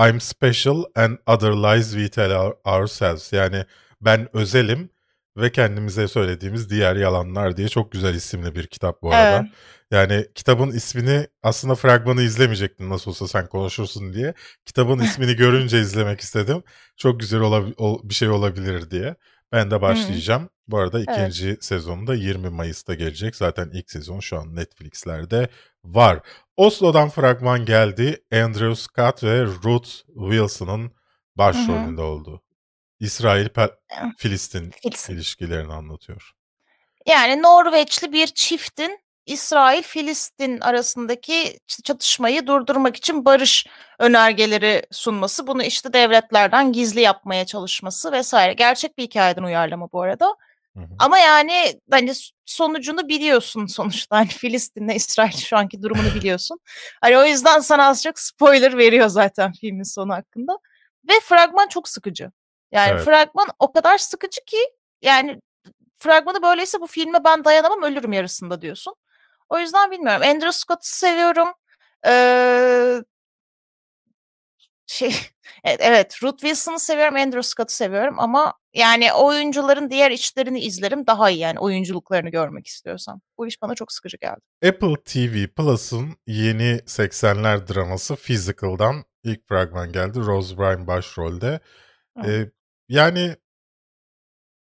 I'm special and other lies we tell our- ourselves. Yani ben özelim ve kendimize söylediğimiz diğer yalanlar diye çok güzel isimli bir kitap bu arada. Evet. Yani kitabın ismini aslında fragmanı izlemeyecektin nasıl olsa sen konuşursun diye. Kitabın ismini görünce izlemek istedim. Çok güzel bir şey olabilir diye. Ben de başlayacağım. Bu arada Evet. ikinci sezonu da 20 Mayıs'ta gelecek. Zaten ilk sezon şu an Netflix'lerde var. Oslo'dan fragman geldi. Andrew Scott ve Ruth Wilson'ın başrolünde olduğu. İsrail-Filistin Filistin. ilişkilerini anlatıyor. Yani Norveçli bir çiftin İsrail-Filistin arasındaki ç- çatışmayı durdurmak için barış önergeleri sunması, bunu işte devletlerden gizli yapmaya çalışması vesaire. Gerçek bir hikayeden uyarlama bu arada. Hı hı. Ama yani hani sonucunu biliyorsun sonuçta. Hani Filistin'le İsrail şu anki durumunu biliyorsun. Hani o yüzden sana az çok spoiler veriyor zaten filmin sonu hakkında. Ve fragman çok sıkıcı. Yani Evet. fragman o kadar sıkıcı ki yani fragmanı böyleyse bu filme ben dayanamam ölürüm yarısında diyorsun. O yüzden bilmiyorum. Andrew Scott'ı seviyorum. Ee, şey evet, evet Ruth Wilson'ı seviyorum, Andrew Scott'ı seviyorum ama yani oyuncuların diğer işlerini izlerim daha iyi yani oyunculuklarını görmek istiyorsam. Bu iş bana çok sıkıcı geldi. Apple TV Plus'ın yeni 80'ler draması Physical'dan ilk fragman geldi. Rose Byrne başrolde. Hı. Ee, yani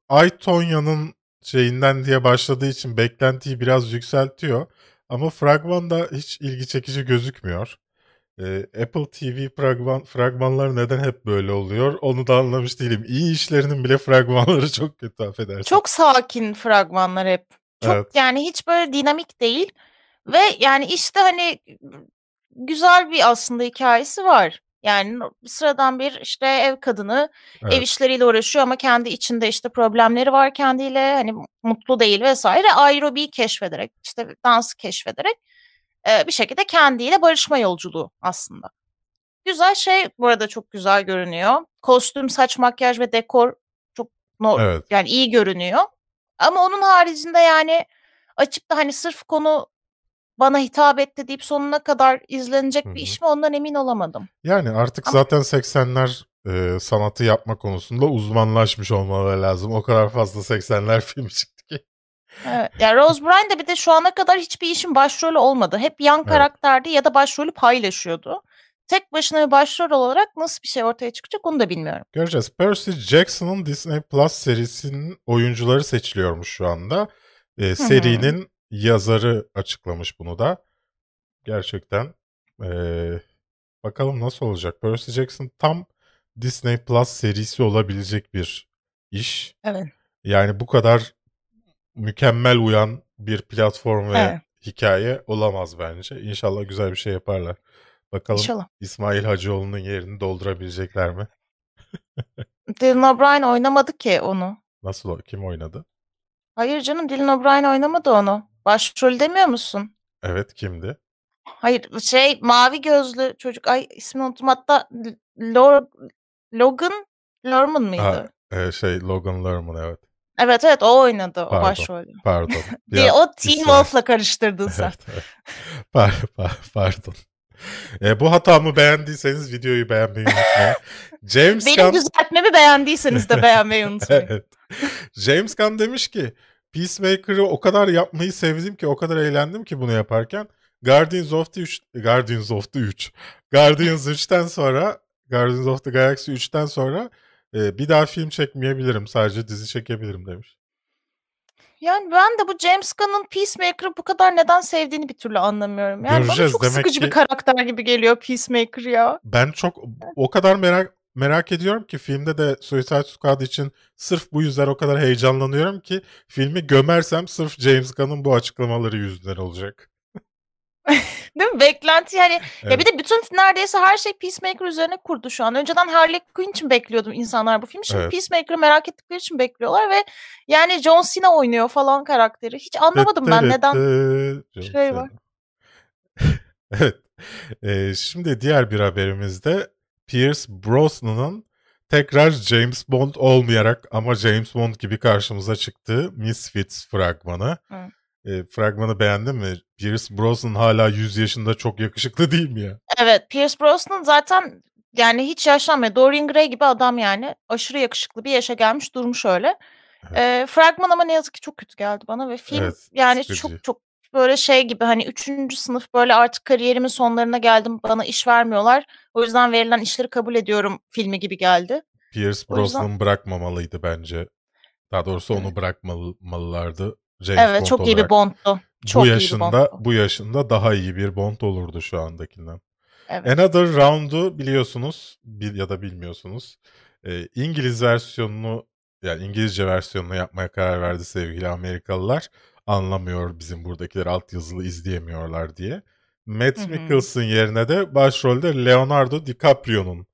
Aytonya'nın şeyinden diye başladığı için beklentiyi biraz yükseltiyor. Ama fragmanda hiç ilgi çekici gözükmüyor. Ee, Apple TV fragman, fragmanları neden hep böyle oluyor onu da anlamış değilim. İyi işlerinin bile fragmanları çok kötü affedersin. Çok sakin fragmanlar hep. Çok Evet. yani hiç böyle dinamik değil. Ve yani işte hani güzel bir aslında hikayesi var. Yani sıradan bir işte ev kadını ev Evet. işleriyle uğraşıyor ama kendi içinde işte problemleri var kendiyle hani mutlu değil vesaire. Aerobiyi keşfederek işte dansı keşfederek e, bir şekilde kendiyle barışma yolculuğu aslında. Güzel şey bu arada çok güzel görünüyor. Kostüm, saç, makyaj ve dekor çok no- Evet. yani iyi görünüyor. Ama onun haricinde yani açıp da hani sırf konu bana hitap etti deyip sonuna kadar izlenecek Hı bir iş mi ondan emin olamadım. Yani artık Ama- zaten 80'ler e, sanatı yapma konusunda uzmanlaşmış olmaları lazım. O kadar fazla 80'ler film çıktı Evet. Yani Rose Byrne de bir de şu ana kadar hiçbir işin başrolü olmadı. Hep yan Evet. karakterdi ya da başrolü paylaşıyordu. Tek başına bir başrol olarak nasıl bir şey ortaya çıkacak onu da bilmiyorum. Göreceğiz. Percy Jackson'ın Disney Plus serisinin oyuncuları seçiliyormuş şu anda. E, serinin yazarı açıklamış bunu da. Gerçekten e, bakalım nasıl olacak. Percy Jackson tam Disney Plus serisi olabilecek bir iş. Evet. Yani bu kadar mükemmel uyan bir platform ve Evet. hikaye olamaz bence. İnşallah güzel bir şey yaparlar. Bakalım İnşallah. İsmail Hacıoğlu'nun yerini doldurabilecekler mi? Dylan O'Brien oynamadı ki onu. Nasıl o? Kim oynadı? Hayır canım Dylan O'Brien oynamadı onu. Başrol demiyor musun? Evet kimdi? Hayır şey mavi gözlü çocuk ay ismini unuttum hatta Lor Logan Lerman mıydı? Ha, e, şey Logan Lerman evet. Evet evet o oynadı o Pardon. başrolü. Pardon. Ya, o Teen. Wolf'la karıştırdın sen. Evet, evet. Par- par- pardon. E, bu hatamı beğendiyseniz videoyu beğenmeyi unutmayın. James Benim Gunn... düzeltmemi beğendiyseniz de beğenmeyi unutmayın. Evet. James Gunn demiş ki Peacemaker'ı o kadar yapmayı sevdim ki o kadar eğlendim ki bunu yaparken Guardians of the 3 Guardians of the 3 Guardians 3'ten sonra Guardians of the Galaxy 3'ten sonra e, bir daha film çekmeyebilirim. Sadece dizi çekebilirim demiş. Yani ben de bu James Gunn'ın Peacemaker'ı bu kadar neden sevdiğini bir türlü anlamıyorum. Yani Göreceğiz. bana çok Demek sıkıcı ki- bir karakter gibi geliyor Peacemaker ya. Ben çok o kadar merak merak ediyorum ki filmde de Suicide Squad için sırf bu yüzden o kadar heyecanlanıyorum ki filmi gömersem sırf James Gunn'ın bu açıklamaları yüzünden olacak. Değil mi? Beklenti yani. Ya Evet. bir de bütün neredeyse her şey Peacemaker üzerine kurdu şu an. Önceden Harley Quinn için bekliyordum insanlar bu filmi. Şimdi Evet. Peacemaker'ı merak ettikleri için bekliyorlar ve yani John Cena oynuyor falan karakteri. Hiç anlamadım ben neden şey var. evet. Ee, şimdi diğer bir haberimizde Pierce Brosnan'ın tekrar James Bond olmayarak ama James Bond gibi karşımıza çıktığı Misfits fragmanı. Hı. Ee, fragmanı beğendin mi? Pierce Brosnan hala 100 yaşında çok yakışıklı değil mi ya? Evet, Pierce Brosnan zaten yani hiç yaşlanmıyor. Dorian Gray gibi adam yani. Aşırı yakışıklı bir yaşa gelmiş durmuş öyle. Evet. Ee, fragman ama ne yazık ki çok kötü geldi bana ve film Evet, yani sıkıcı. çok çok böyle şey gibi hani üçüncü sınıf böyle artık kariyerimin sonlarına geldim bana iş vermiyorlar. O yüzden verilen işleri kabul ediyorum filmi gibi geldi. Pierce O yüzden- Brosnan bırakmamalıydı bence. Daha doğrusu onu bırakmalılardı. James evet Bond çok iyi bir olarak. Bond'tu. Çok bu iyi bir yaşında Bond'tu. bu yaşında daha iyi bir Bond olurdu şu andakinden. Evet. Another Round'u biliyorsunuz bil, ya da bilmiyorsunuz. Ee, İngiliz versiyonunu yani İngilizce versiyonunu yapmaya karar verdi sevgili Amerikalılar. Anlamıyor bizim buradakiler altyazılı izleyemiyorlar diye. Matt Hı hı. Mikkelsen yerine de başrolde Leonardo DiCaprio'nun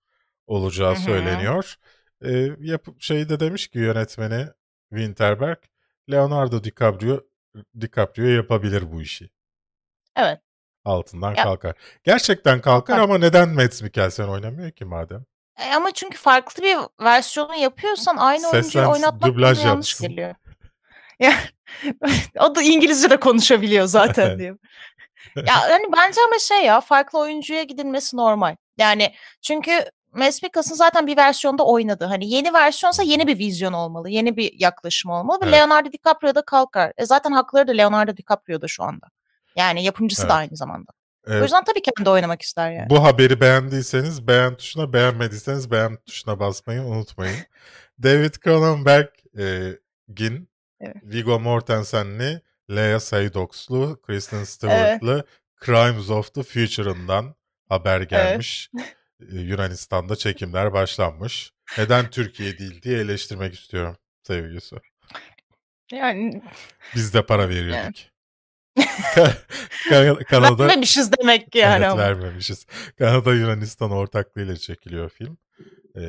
olacağı Hı hı. söyleniyor. Ee, yapıp şey de demiş ki yönetmeni Winterberg Leonardo DiCaprio DiCaprio yapabilir bu işi. Evet. Altından Ya- kalkar. Gerçekten kalkar Kalkar. ama neden Mads Mikkelsen oynamıyor ki madem? E, ama çünkü farklı bir versiyonu yapıyorsan aynı oyuncuyu Seslensin, oynatmak dublaj yanlış geliyor. Ya o da İngilizce de konuşabiliyor zaten diye. Ya hani bence ama şey ya farklı oyuncuya gidilmesi normal. Yani çünkü Mads Mikkelsen zaten bir versiyonda oynadı. Hani yeni versiyonsa yeni bir vizyon olmalı. Yeni bir yaklaşım olmalı. Ve Evet. Leonardo DiCaprio da kalkar. E zaten hakları da Leonardo DiCaprio'da şu anda. Yani yapımcısı Evet. da aynı zamanda. Ee, O yüzden tabii kendi oynamak ister yani. bu haberi beğendiyseniz beğen tuşuna, beğenmediyseniz beğen tuşuna basmayı unutmayın. David Cronenberg'in Evet. Viggo Mortensen'li, Lea Seydox'lu, Kristen Stewart'lı Crimes of the Future'ından haber gelmiş. Ee, Yunanistan'da çekimler başlanmış. Neden Türkiye değil diye eleştirmek istiyorum sevgilisi. Yani Biz de para verirdik. Ka- Kanada vermemişiz demek yani evet, vermemişiz. Kanada Yunanistan ortaklığıyla çekiliyor film. Ee,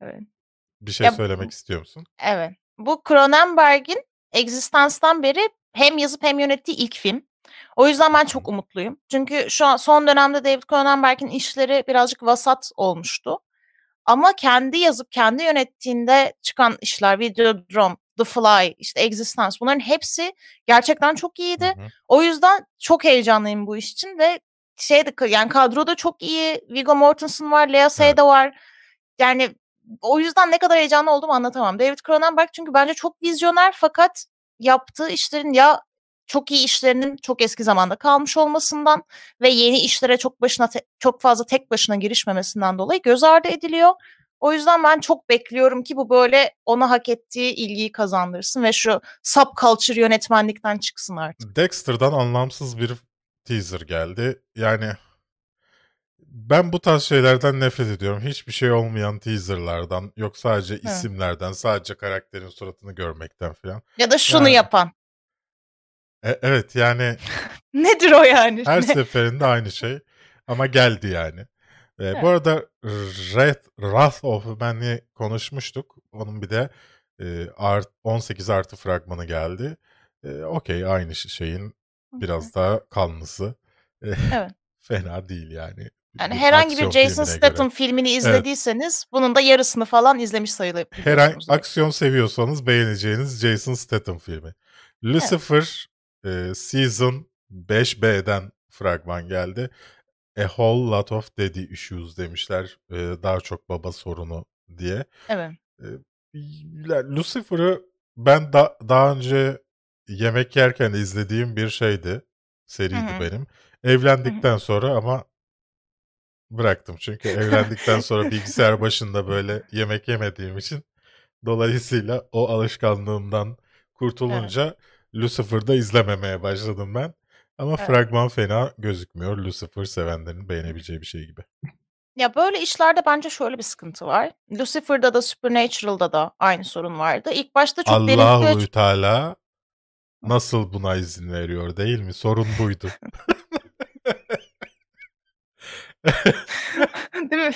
Evet. bir şey Ya söylemek istiyor musun? Evet. Bu Cronenberg'in Existence'dan beri hem yazıp hem yönettiği ilk film. O yüzden ben çok umutluyum. Çünkü şu an son dönemde David Cronenberg'in işleri birazcık vasat olmuştu. Ama kendi yazıp kendi yönettiğinde çıkan işler Videodrome, The Fly, işte Existence bunların hepsi gerçekten çok iyiydi. Hı hı. O yüzden çok heyecanlıyım bu iş için ve şey de yani kadroda çok iyi. Viggo Mortensen var, Lea Seydoux var. Yani o yüzden ne kadar heyecanlı olduğumu anlatamam. David Cronenberg çünkü bence çok vizyoner fakat yaptığı işlerin ya çok iyi işlerinin çok eski zamanda kalmış olmasından ve yeni işlere çok başına te- çok fazla tek başına girişmemesinden dolayı göz ardı ediliyor. O yüzden ben çok bekliyorum ki bu böyle ona hak ettiği ilgiyi kazandırsın ve şu subculture yönetmenlikten çıksın artık. Dexter'dan anlamsız bir teaser geldi. Yani ben bu tarz şeylerden nefret ediyorum. Hiçbir şey olmayan teaserlardan, yok sadece isimlerden, sadece karakterin suratını görmekten falan. Ya da şunu Yani- yapan. E- evet yani Nedir o yani? her Ne? seferinde aynı şey ama geldi yani. E, Evet. Bu arada Wrath, Wrath of Man'i konuşmuştuk. Onun bir de e, art, 18 artı fragmanı geldi. E, Okey aynı şeyin biraz daha kanlısı. E, Evet. Fena değil yani. Yani Bir herhangi bir Jason. Statham filmini izlediyseniz bunun da yarısını falan izlemiş sayılabiliyorsunuz. Herhangi aksiyon seviyorsanız beğeneceğiniz Jason Statham filmi. Lucifer e, Season 5B'den fragman geldi. A whole lot of daddy issues demişler. E, daha çok baba sorunu diye. Evet. Ya, Lucifer'ı ben da, daha önce yemek yerken izlediğim bir şeydi. Seriydi Hı hı. benim. Evlendikten sonra ama bıraktım. Çünkü evlendikten sonra bilgisayar başında böyle yemek yemediğim için dolayısıyla o alışkanlığımdan kurtulunca Lucifer'da izlememeye başladım ben. Ama Evet. fragman fena gözükmüyor. Lucifer sevenlerin beğenebileceği bir şey gibi. Ya böyle işlerde bence şöyle bir sıkıntı var. Lucifer'da da Supernatural'da da aynı sorun vardı. İlk başta çok Allahu ve Teala nasıl buna izin veriyor değil mi? Sorun buydu. Değil mi?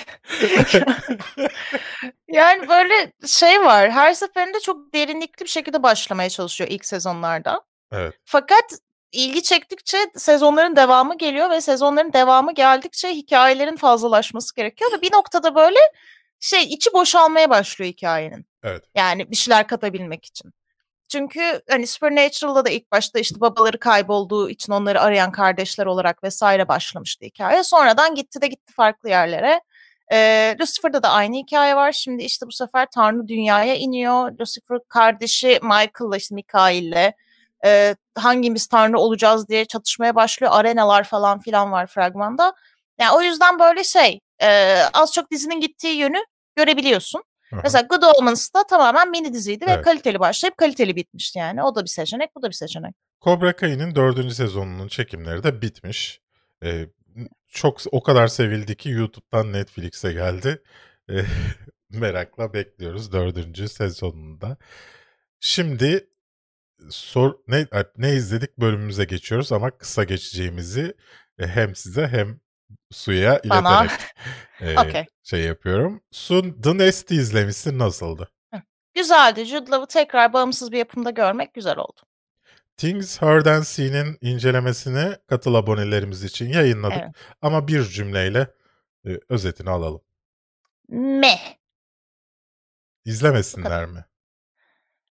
Yani böyle şey var. Her seferinde çok derinlikli bir şekilde başlamaya çalışıyor ilk sezonlarda. evet. Fakat ilgi çektikçe sezonların devamı geliyor ve sezonların devamı geldikçe hikayelerin fazlalaşması gerekiyor ve bir noktada böyle şey içi boşalmaya başlıyor hikayenin. Evet. Yani bir şeyler katabilmek için. Çünkü hani Supernatural'da da ilk başta işte babaları kaybolduğu için onları arayan kardeşler olarak vesaire başlamıştı hikaye. Sonradan gitti de gitti farklı yerlere. Ee, Lucifer'da da aynı hikaye var. Şimdi işte bu sefer Tanrı dünyaya iniyor. Lucifer kardeşi Michael'la işte Mikael'le e, hangimiz Tanrı olacağız diye çatışmaya başlıyor. Arenalar falan filan var fragmanda. Yani o yüzden böyle şey e, az çok dizinin gittiği yönü görebiliyorsun. Aha. Mesela Good Omens da tamamen mini diziydi ve Evet. kaliteli başlayıp kaliteli bitmişti yani. O da bir seçenek, bu da bir seçenek. Cobra Kai'nin dördüncü sezonunun çekimleri de bitmiş. Ee, çok o kadar sevildi ki YouTube'dan Netflix'e geldi. Ee, merakla bekliyoruz dördüncü sezonunda. Şimdi sor ne ne izledik bölümümüze geçiyoruz ama kısa geçeceğimizi e, hem size hem Su'ya Bana. ileterek e, Okey. şey yapıyorum. Su The Nest'i izlemişsin nasıldı? Güzeldi. Jude Law'ı tekrar bağımsız bir yapımda görmek güzel oldu. Things Heard and Seen'in incelemesini katıl abonelerimiz için yayınladık. Evet. Ama bir cümleyle e, özetini alalım. Meh. İzlemesinler mi?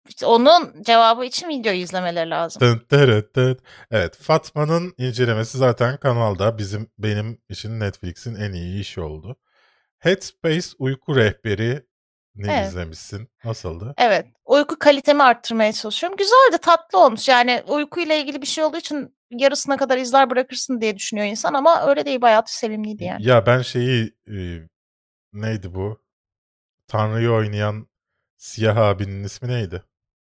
İşte onun cevabı için videoyu izlemeleri lazım. Tın tırıt tıt. Evet Fatma'nın incelemesi zaten kanalda bizim benim için Netflix'in en iyi işi oldu. Headspace uyku rehberi ne Evet. izlemişsin? Nasıldı? Evet. Uyku kalitemi arttırmaya çalışıyorum. Güzeldi, tatlı olmuş. Yani uykuyla ilgili bir şey olduğu için yarısına kadar izler bırakırsın diye düşünüyor insan ama öyle değil. Bayağı sevimliydi yani. Ya ben şeyi e, neydi bu? Tanrı'yı oynayan siyah abinin ismi neydi?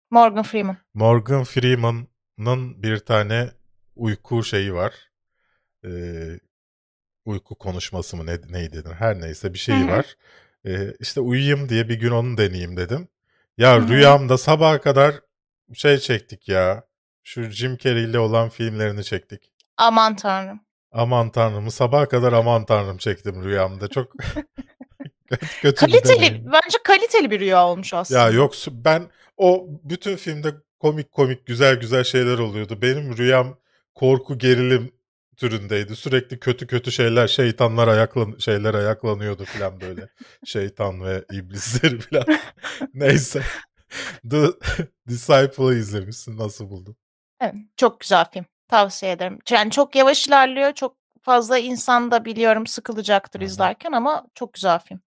Morgan Freeman. Morgan Freeman'ın bir tane uyku şeyi var. Ee, uyku konuşması mı ne, neydi denir? Her neyse bir şeyi Hı hı. var. Ee, işte uyuyayım diye bir gün onu deneyeyim dedim. Ya Hı hı. rüyamda sabaha kadar şey çektik ya. Şu Jim Carrey'li olan filmlerini çektik. Aman tanrım. Aman tanrım sabaha kadar aman tanrım çektim rüyamda. Çok kötü, kötü bir Kaliteli, deneyim. bence kaliteli bir rüya olmuş aslında. Ya yok ben o bütün filmde komik komik güzel güzel şeyler oluyordu. Benim rüyam korku gerilim türündeydi. Sürekli kötü kötü şeyler, şeytanlar ayaklan şeyler ayaklanıyordu falan böyle. Şeytan ve iblisleri falan. Neyse. The Disciple'ı izlemişsin. Nasıl buldun? Evet, çok güzel film. Tavsiye ederim. Yani çok yavaş ilerliyor. Çok fazla insan da biliyorum sıkılacaktır Hı hı. izlerken ama çok güzel film.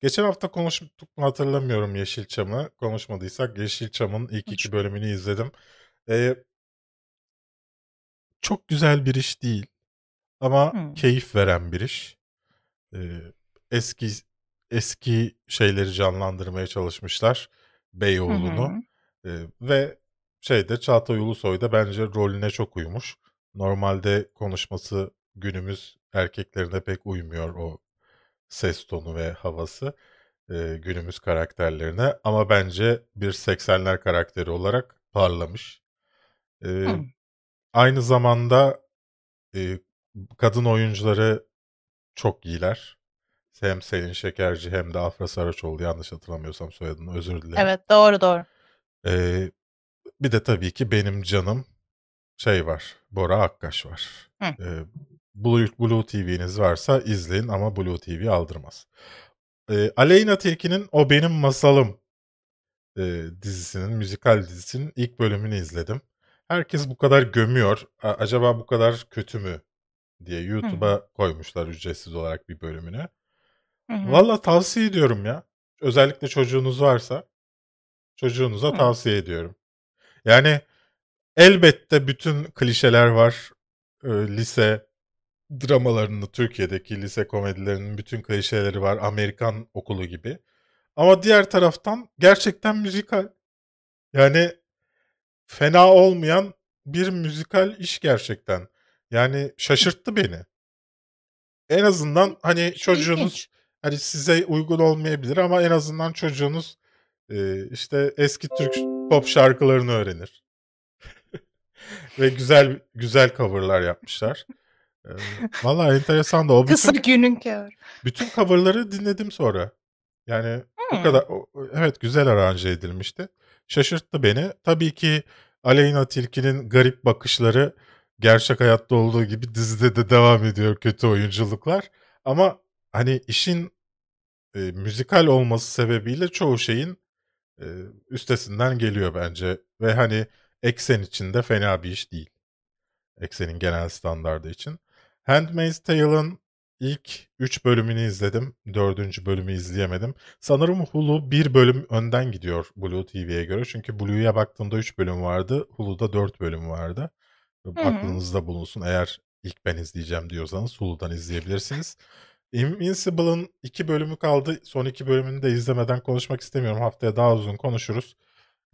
Geçen hafta konuştuk mu hatırlamıyorum Yeşilçam'ı. Konuşmadıysak Yeşilçam'ın ilk iki bölümünü izledim. Ee, çok güzel bir iş değil ama Hımm. keyif veren bir iş. Ee, eski eski şeyleri canlandırmaya çalışmışlar. Beyoğlu'nu. Ee, ve şeyde Çağatay Ulusoy da bence rolüne çok uymuş. Normalde konuşması günümüz erkeklerine pek uymuyor o ses tonu ve havası e, günümüz karakterlerine. Ama bence bir 80'ler karakteri olarak parlamış. E, aynı zamanda e, kadın oyuncuları çok iyiler. Hem Selin Şekerci hem de Afra Saraçoğlu yanlış hatırlamıyorsam soyadını özür dilerim. Evet, doğru, doğru. E, bir de tabii ki benim canım şey var. Bora Akkaş var. Hı. E, Blue, Blue TV'niz varsa izleyin ama Blue TV aldırmaz. E, Aleyna Tilki'nin O Benim Masalım e, dizisinin, müzikal dizisinin ilk bölümünü izledim. Herkes bu kadar gömüyor. A- acaba bu kadar kötü mü diye Hı hı. YouTube'a koymuşlar ücretsiz olarak bir bölümünü. Hı hı. Valla tavsiye ediyorum ya. Özellikle çocuğunuz varsa çocuğunuza Hımm. tavsiye ediyorum. Yani elbette bütün klişeler var. E, lise dramalarının, Türkiye'deki lise komedilerinin bütün klişeleri var. Amerikan okulu gibi. Ama diğer taraftan gerçekten müzikal. Yani fena olmayan bir müzikal iş gerçekten. Yani şaşırttı beni. En azından hani çocuğunuz hani size uygun olmayabilir ama en azından çocuğunuz e, işte eski Türk pop şarkılarını öğrenir. Ve güzel güzel coverlar yapmışlar. Ee, Valla enteresan da o Kısa bütün günün kârı. bütün coverları dinledim sonra. Yani o Hımm. kadar o- evet güzel aranje edilmişti. Şaşırttı beni. Tabii ki Aleyna Tilki'nin garip bakışları gerçek hayatta olduğu gibi dizide de devam ediyor kötü oyunculuklar. Ama hani işin e, müzikal olması sebebiyle çoğu şeyin e, üstesinden geliyor bence. Ve hani eksen içinde fena bir iş değil. Eksenin genel standardı için. Handmaid's Tale'ın ilk 3 bölümünü izledim. 4. bölümü izleyemedim. Sanırım Hulu bir bölüm önden gidiyor Blue TV'ye göre. Çünkü Blue'ya baktığımda 3 bölüm vardı. Hulu'da 4 bölüm vardı. Hı hı. Aklınızda bulunsun. Eğer ilk ben izleyeceğim diyorsanız Hulu'dan izleyebilirsiniz. Invincible'ın 2 bölümü kaldı. Son 2 bölümünü de izlemeden konuşmak istemiyorum. Haftaya daha uzun konuşuruz.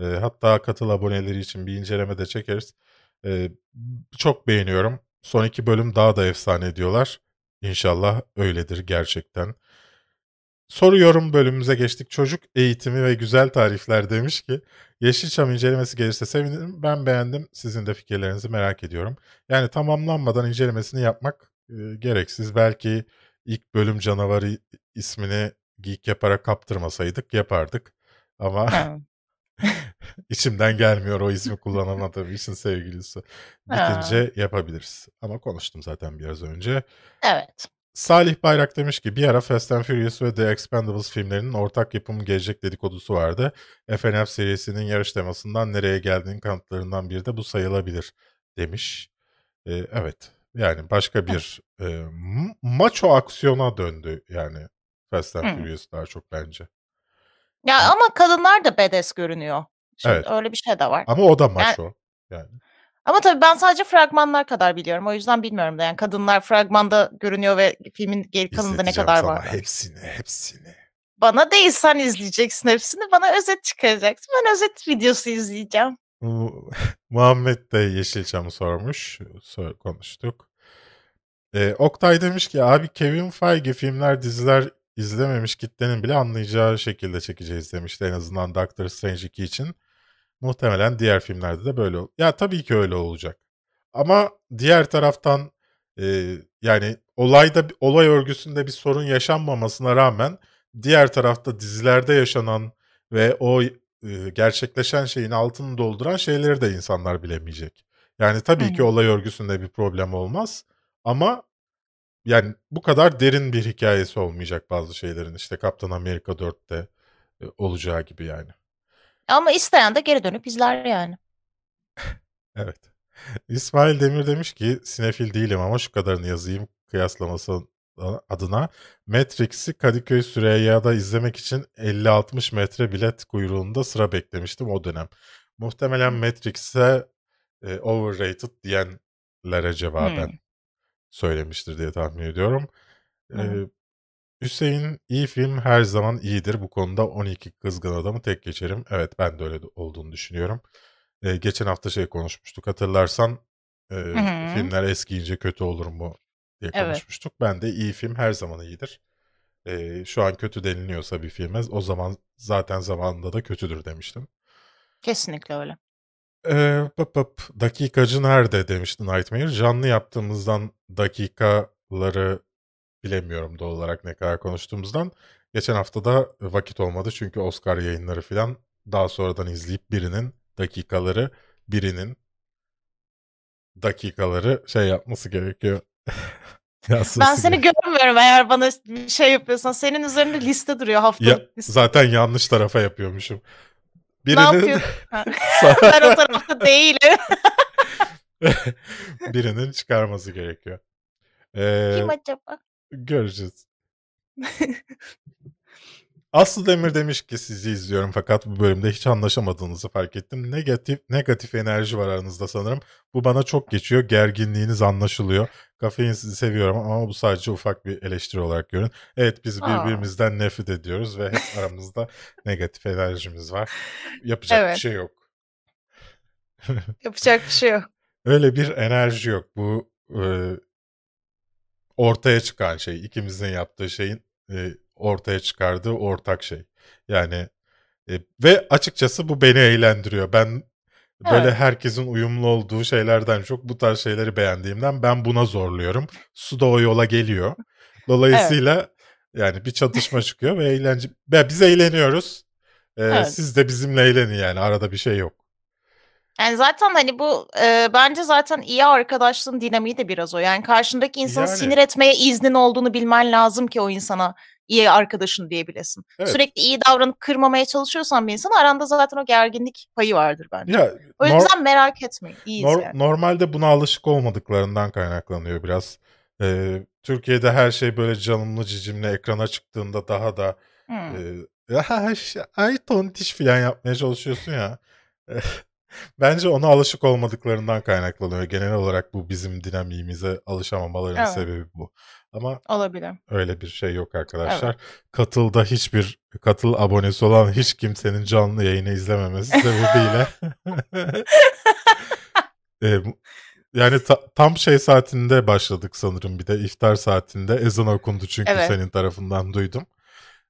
E, hatta katıl aboneleri için bir inceleme de çekeriz. E, çok beğeniyorum. Son iki bölüm daha da efsane diyorlar. İnşallah öyledir gerçekten. Soru yorum bölümümüze geçtik. Çocuk eğitimi ve güzel tarifler demiş ki Yeşilçam incelemesi gelirse sevinirim. Ben beğendim. Sizin de fikirlerinizi merak ediyorum. Yani tamamlanmadan incelemesini yapmak e, gereksiz. Belki ilk bölüm canavarı ismini geek yaparak kaptırmasaydık yapardık. Ama. içimden gelmiyor o ismi kullanamadığım için sevgilisi. Bitince yapabiliriz. Ama konuştum zaten biraz önce. Evet. Salih Bayrak demiş ki bir ara Fast and Furious ve The Expendables filmlerinin ortak yapımı gelecek dedikodusu vardı. FNF serisinin yarış temasından nereye geldiğinin kanıtlarından biri de bu sayılabilir demiş. Ee, evet yani başka bir e, maço aksiyona döndü yani Fast and. Furious daha çok bence. Ya ama kadınlar da badass görünüyor. Şimdi Evet öyle bir şey de var. ama o da maço yani. ama tabii ben sadece fragmanlar kadar biliyorum. O yüzden bilmiyorum da yani kadınlar fragmanda görünüyor ve filmin geri kalanında ne İzleteceğim kadar sana var. hepsini hepsini. Bana değil sen izleyeceksin hepsini. Bana özet çıkaracaksın. Ben özet videosu izleyeceğim. Muhammed de Yeşilçam'ı sormuş. Sor- konuştuk. Ee, Oktay demiş ki abi Kevin Feige filmler diziler izlememiş kitlenin bile anlayacağı şekilde çekeceğiz demişti en azından Doctor Strange 2 için. Muhtemelen diğer filmlerde de böyle ol. Ya tabii ki öyle olacak. Ama diğer taraftan e, yani olayda olay örgüsünde bir sorun yaşanmamasına rağmen diğer tarafta dizilerde yaşanan ve o e, gerçekleşen şeyin altını dolduran şeyleri de insanlar bilemeyecek. Yani tabii ki hı. olay örgüsünde bir problem olmaz ama yani bu kadar derin bir hikayesi olmayacak bazı şeylerin işte Kaptan Amerika 4'te e, olacağı gibi yani. Ama isteyen de geri dönüp izler yani. Evet. İsmail Demir demiş ki sinefil değilim ama şu kadarını yazayım kıyaslaması adına. Matrix'i Kadıköy Süreyya'da izlemek için 50-60 metre bilet kuyruğunda sıra beklemiştim o dönem. Muhtemelen Matrix'e e, overrated diyenlere cevaben Hmm. Söylemiştir diye tahmin ediyorum. Hı hı. Ee, Hüseyin iyi film her zaman iyidir. Bu konuda 12 Kızgın Adam'ı tek geçerim. Evet ben de öyle olduğunu düşünüyorum. Ee, geçen hafta şey konuşmuştuk hatırlarsan e, filmler eskiyince kötü olur mu diye Evet. konuşmuştuk. Ben de iyi film her zaman iyidir. Ee, şu an kötü deniliyorsa bir filme o zaman zaten zamanında da kötüdür demiştim. Kesinlikle öyle. Ee, pıp pıp, dakikacı nerede demişti Nightmare. Canlı yaptığımızdan dakikaları bilemiyorum doğal olarak ne kadar konuştuğumuzdan. Geçen hafta da vakit olmadı çünkü Oscar yayınları falan daha sonradan izleyip birinin dakikaları birinin dakikaları şey yapması gerekiyor. Ben seni gerekiyor. görmüyorum eğer bana bir şey yapıyorsan. Senin üzerinde liste duruyor Ya, haftalık liste. zaten yanlış tarafa yapıyormuşum. Ne Birinin yapıyorsun? Ha. ben o tarafta değilim. birinin çıkarması gerekiyor. Ee, Kim acaba? Göreceğiz. Aslı Demir demiş ki sizi izliyorum fakat bu bölümde hiç anlaşamadığınızı fark ettim. Negatif negatif enerji var aranızda sanırım. Bu bana çok geçiyor. Gerginliğiniz anlaşılıyor. Kafein sizi seviyorum ama bu sadece ufak bir eleştiri olarak görün. Evet biz Aa. birbirimizden nefret ediyoruz ve hep aramızda negatif enerjimiz var. Yapacak bir Evet. şey yok. Yapacak bir şey yok. Öyle bir enerji yok. Bu e, ortaya çıkan şey, ikimizin yaptığı şeyin e, ortaya çıkardığı ortak şey. Yani e, ve açıkçası bu beni eğlendiriyor. Ben böyle Evet. herkesin uyumlu olduğu şeylerden çok bu tarz şeyleri beğendiğimden ben buna zorluyorum. Su da o yola geliyor. Dolayısıyla yani bir çatışma çıkıyor ve eğlence. Ve biz eğleniyoruz. E, Evet. Siz de bizimle eğlenin yani arada bir şey yok. Yani zaten hani bu e, bence zaten iyi arkadaşlığın dinamiği de biraz o. Yani karşındaki insanı Yani. sinir etmeye iznin olduğunu bilmen lazım ki o insana iyi arkadaşın diyebilesin. Evet. Sürekli iyi davranıp kırmamaya çalışıyorsan bir insana aranda zaten o gerginlik payı vardır bence. Ya o yüzden merak etmeyin. İyiyiz Nor- yani. Normalde buna alışık olmadıklarından kaynaklanıyor biraz. Ee, Türkiye'de her şey böyle canımlı cicimli ekrana çıktığında daha da Hmm. e, "Ah, ş- ay tontiş falan yapmaya çalışıyorsun ya. Bence ona alışık olmadıklarından kaynaklanıyor. Genel olarak bu bizim dinamiğimize alışamamaların Evet. sebebi bu. Ama Olabilir. öyle bir şey yok arkadaşlar. Katılda hiçbir katıl abonesi olan hiç kimsenin canlı yayını izlememesi sebebiyle e, yani ta- tam şey saatinde başladık sanırım bir de iftar saatinde ezan okundu çünkü Evet. senin tarafından duydum.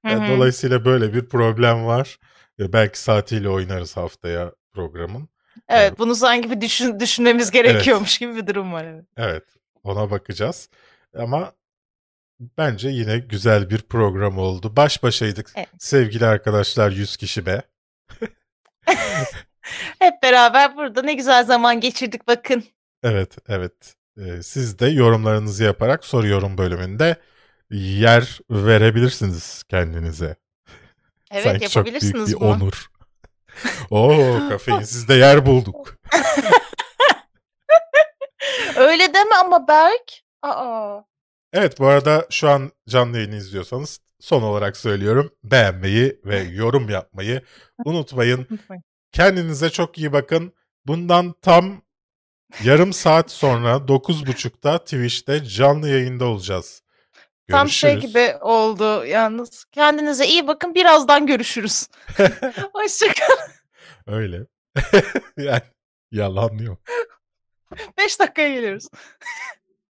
Hı E, dolayısıyla böyle bir problem var. E, belki saatiyle oynarız haftaya programın. Evet bunu sanki bir düşün, düşünmemiz gerekiyormuş gibi bir durum var. Evet. Evet ona bakacağız. Ama bence yine güzel bir program oldu. Baş başaydık Evet. sevgili arkadaşlar 100 kişi be. Hep beraber burada ne güzel zaman geçirdik bakın. Evet, evet. Ee, siz de yorumlarınızı yaparak soru yorum bölümünde yer verebilirsiniz kendinize. Evet Sanki çok büyük yapabilirsiniz bir bunu. onur. Oo, kafeinsizde yer bulduk. Öyle deme ama Berk. Aa. Evet, bu arada şu an canlı yayını izliyorsanız son olarak söylüyorum. Beğenmeyi ve yorum yapmayı unutmayın. Kendinize çok iyi bakın. Bundan tam yarım saat sonra 9.30'da Twitch'te canlı yayında olacağız. Tam şey gibi oldu yalnız. Kendinize iyi bakın. Birazdan görüşürüz. Hoşçakalın. Öyle. yani yalan yok. 5 dakikaya geliyoruz.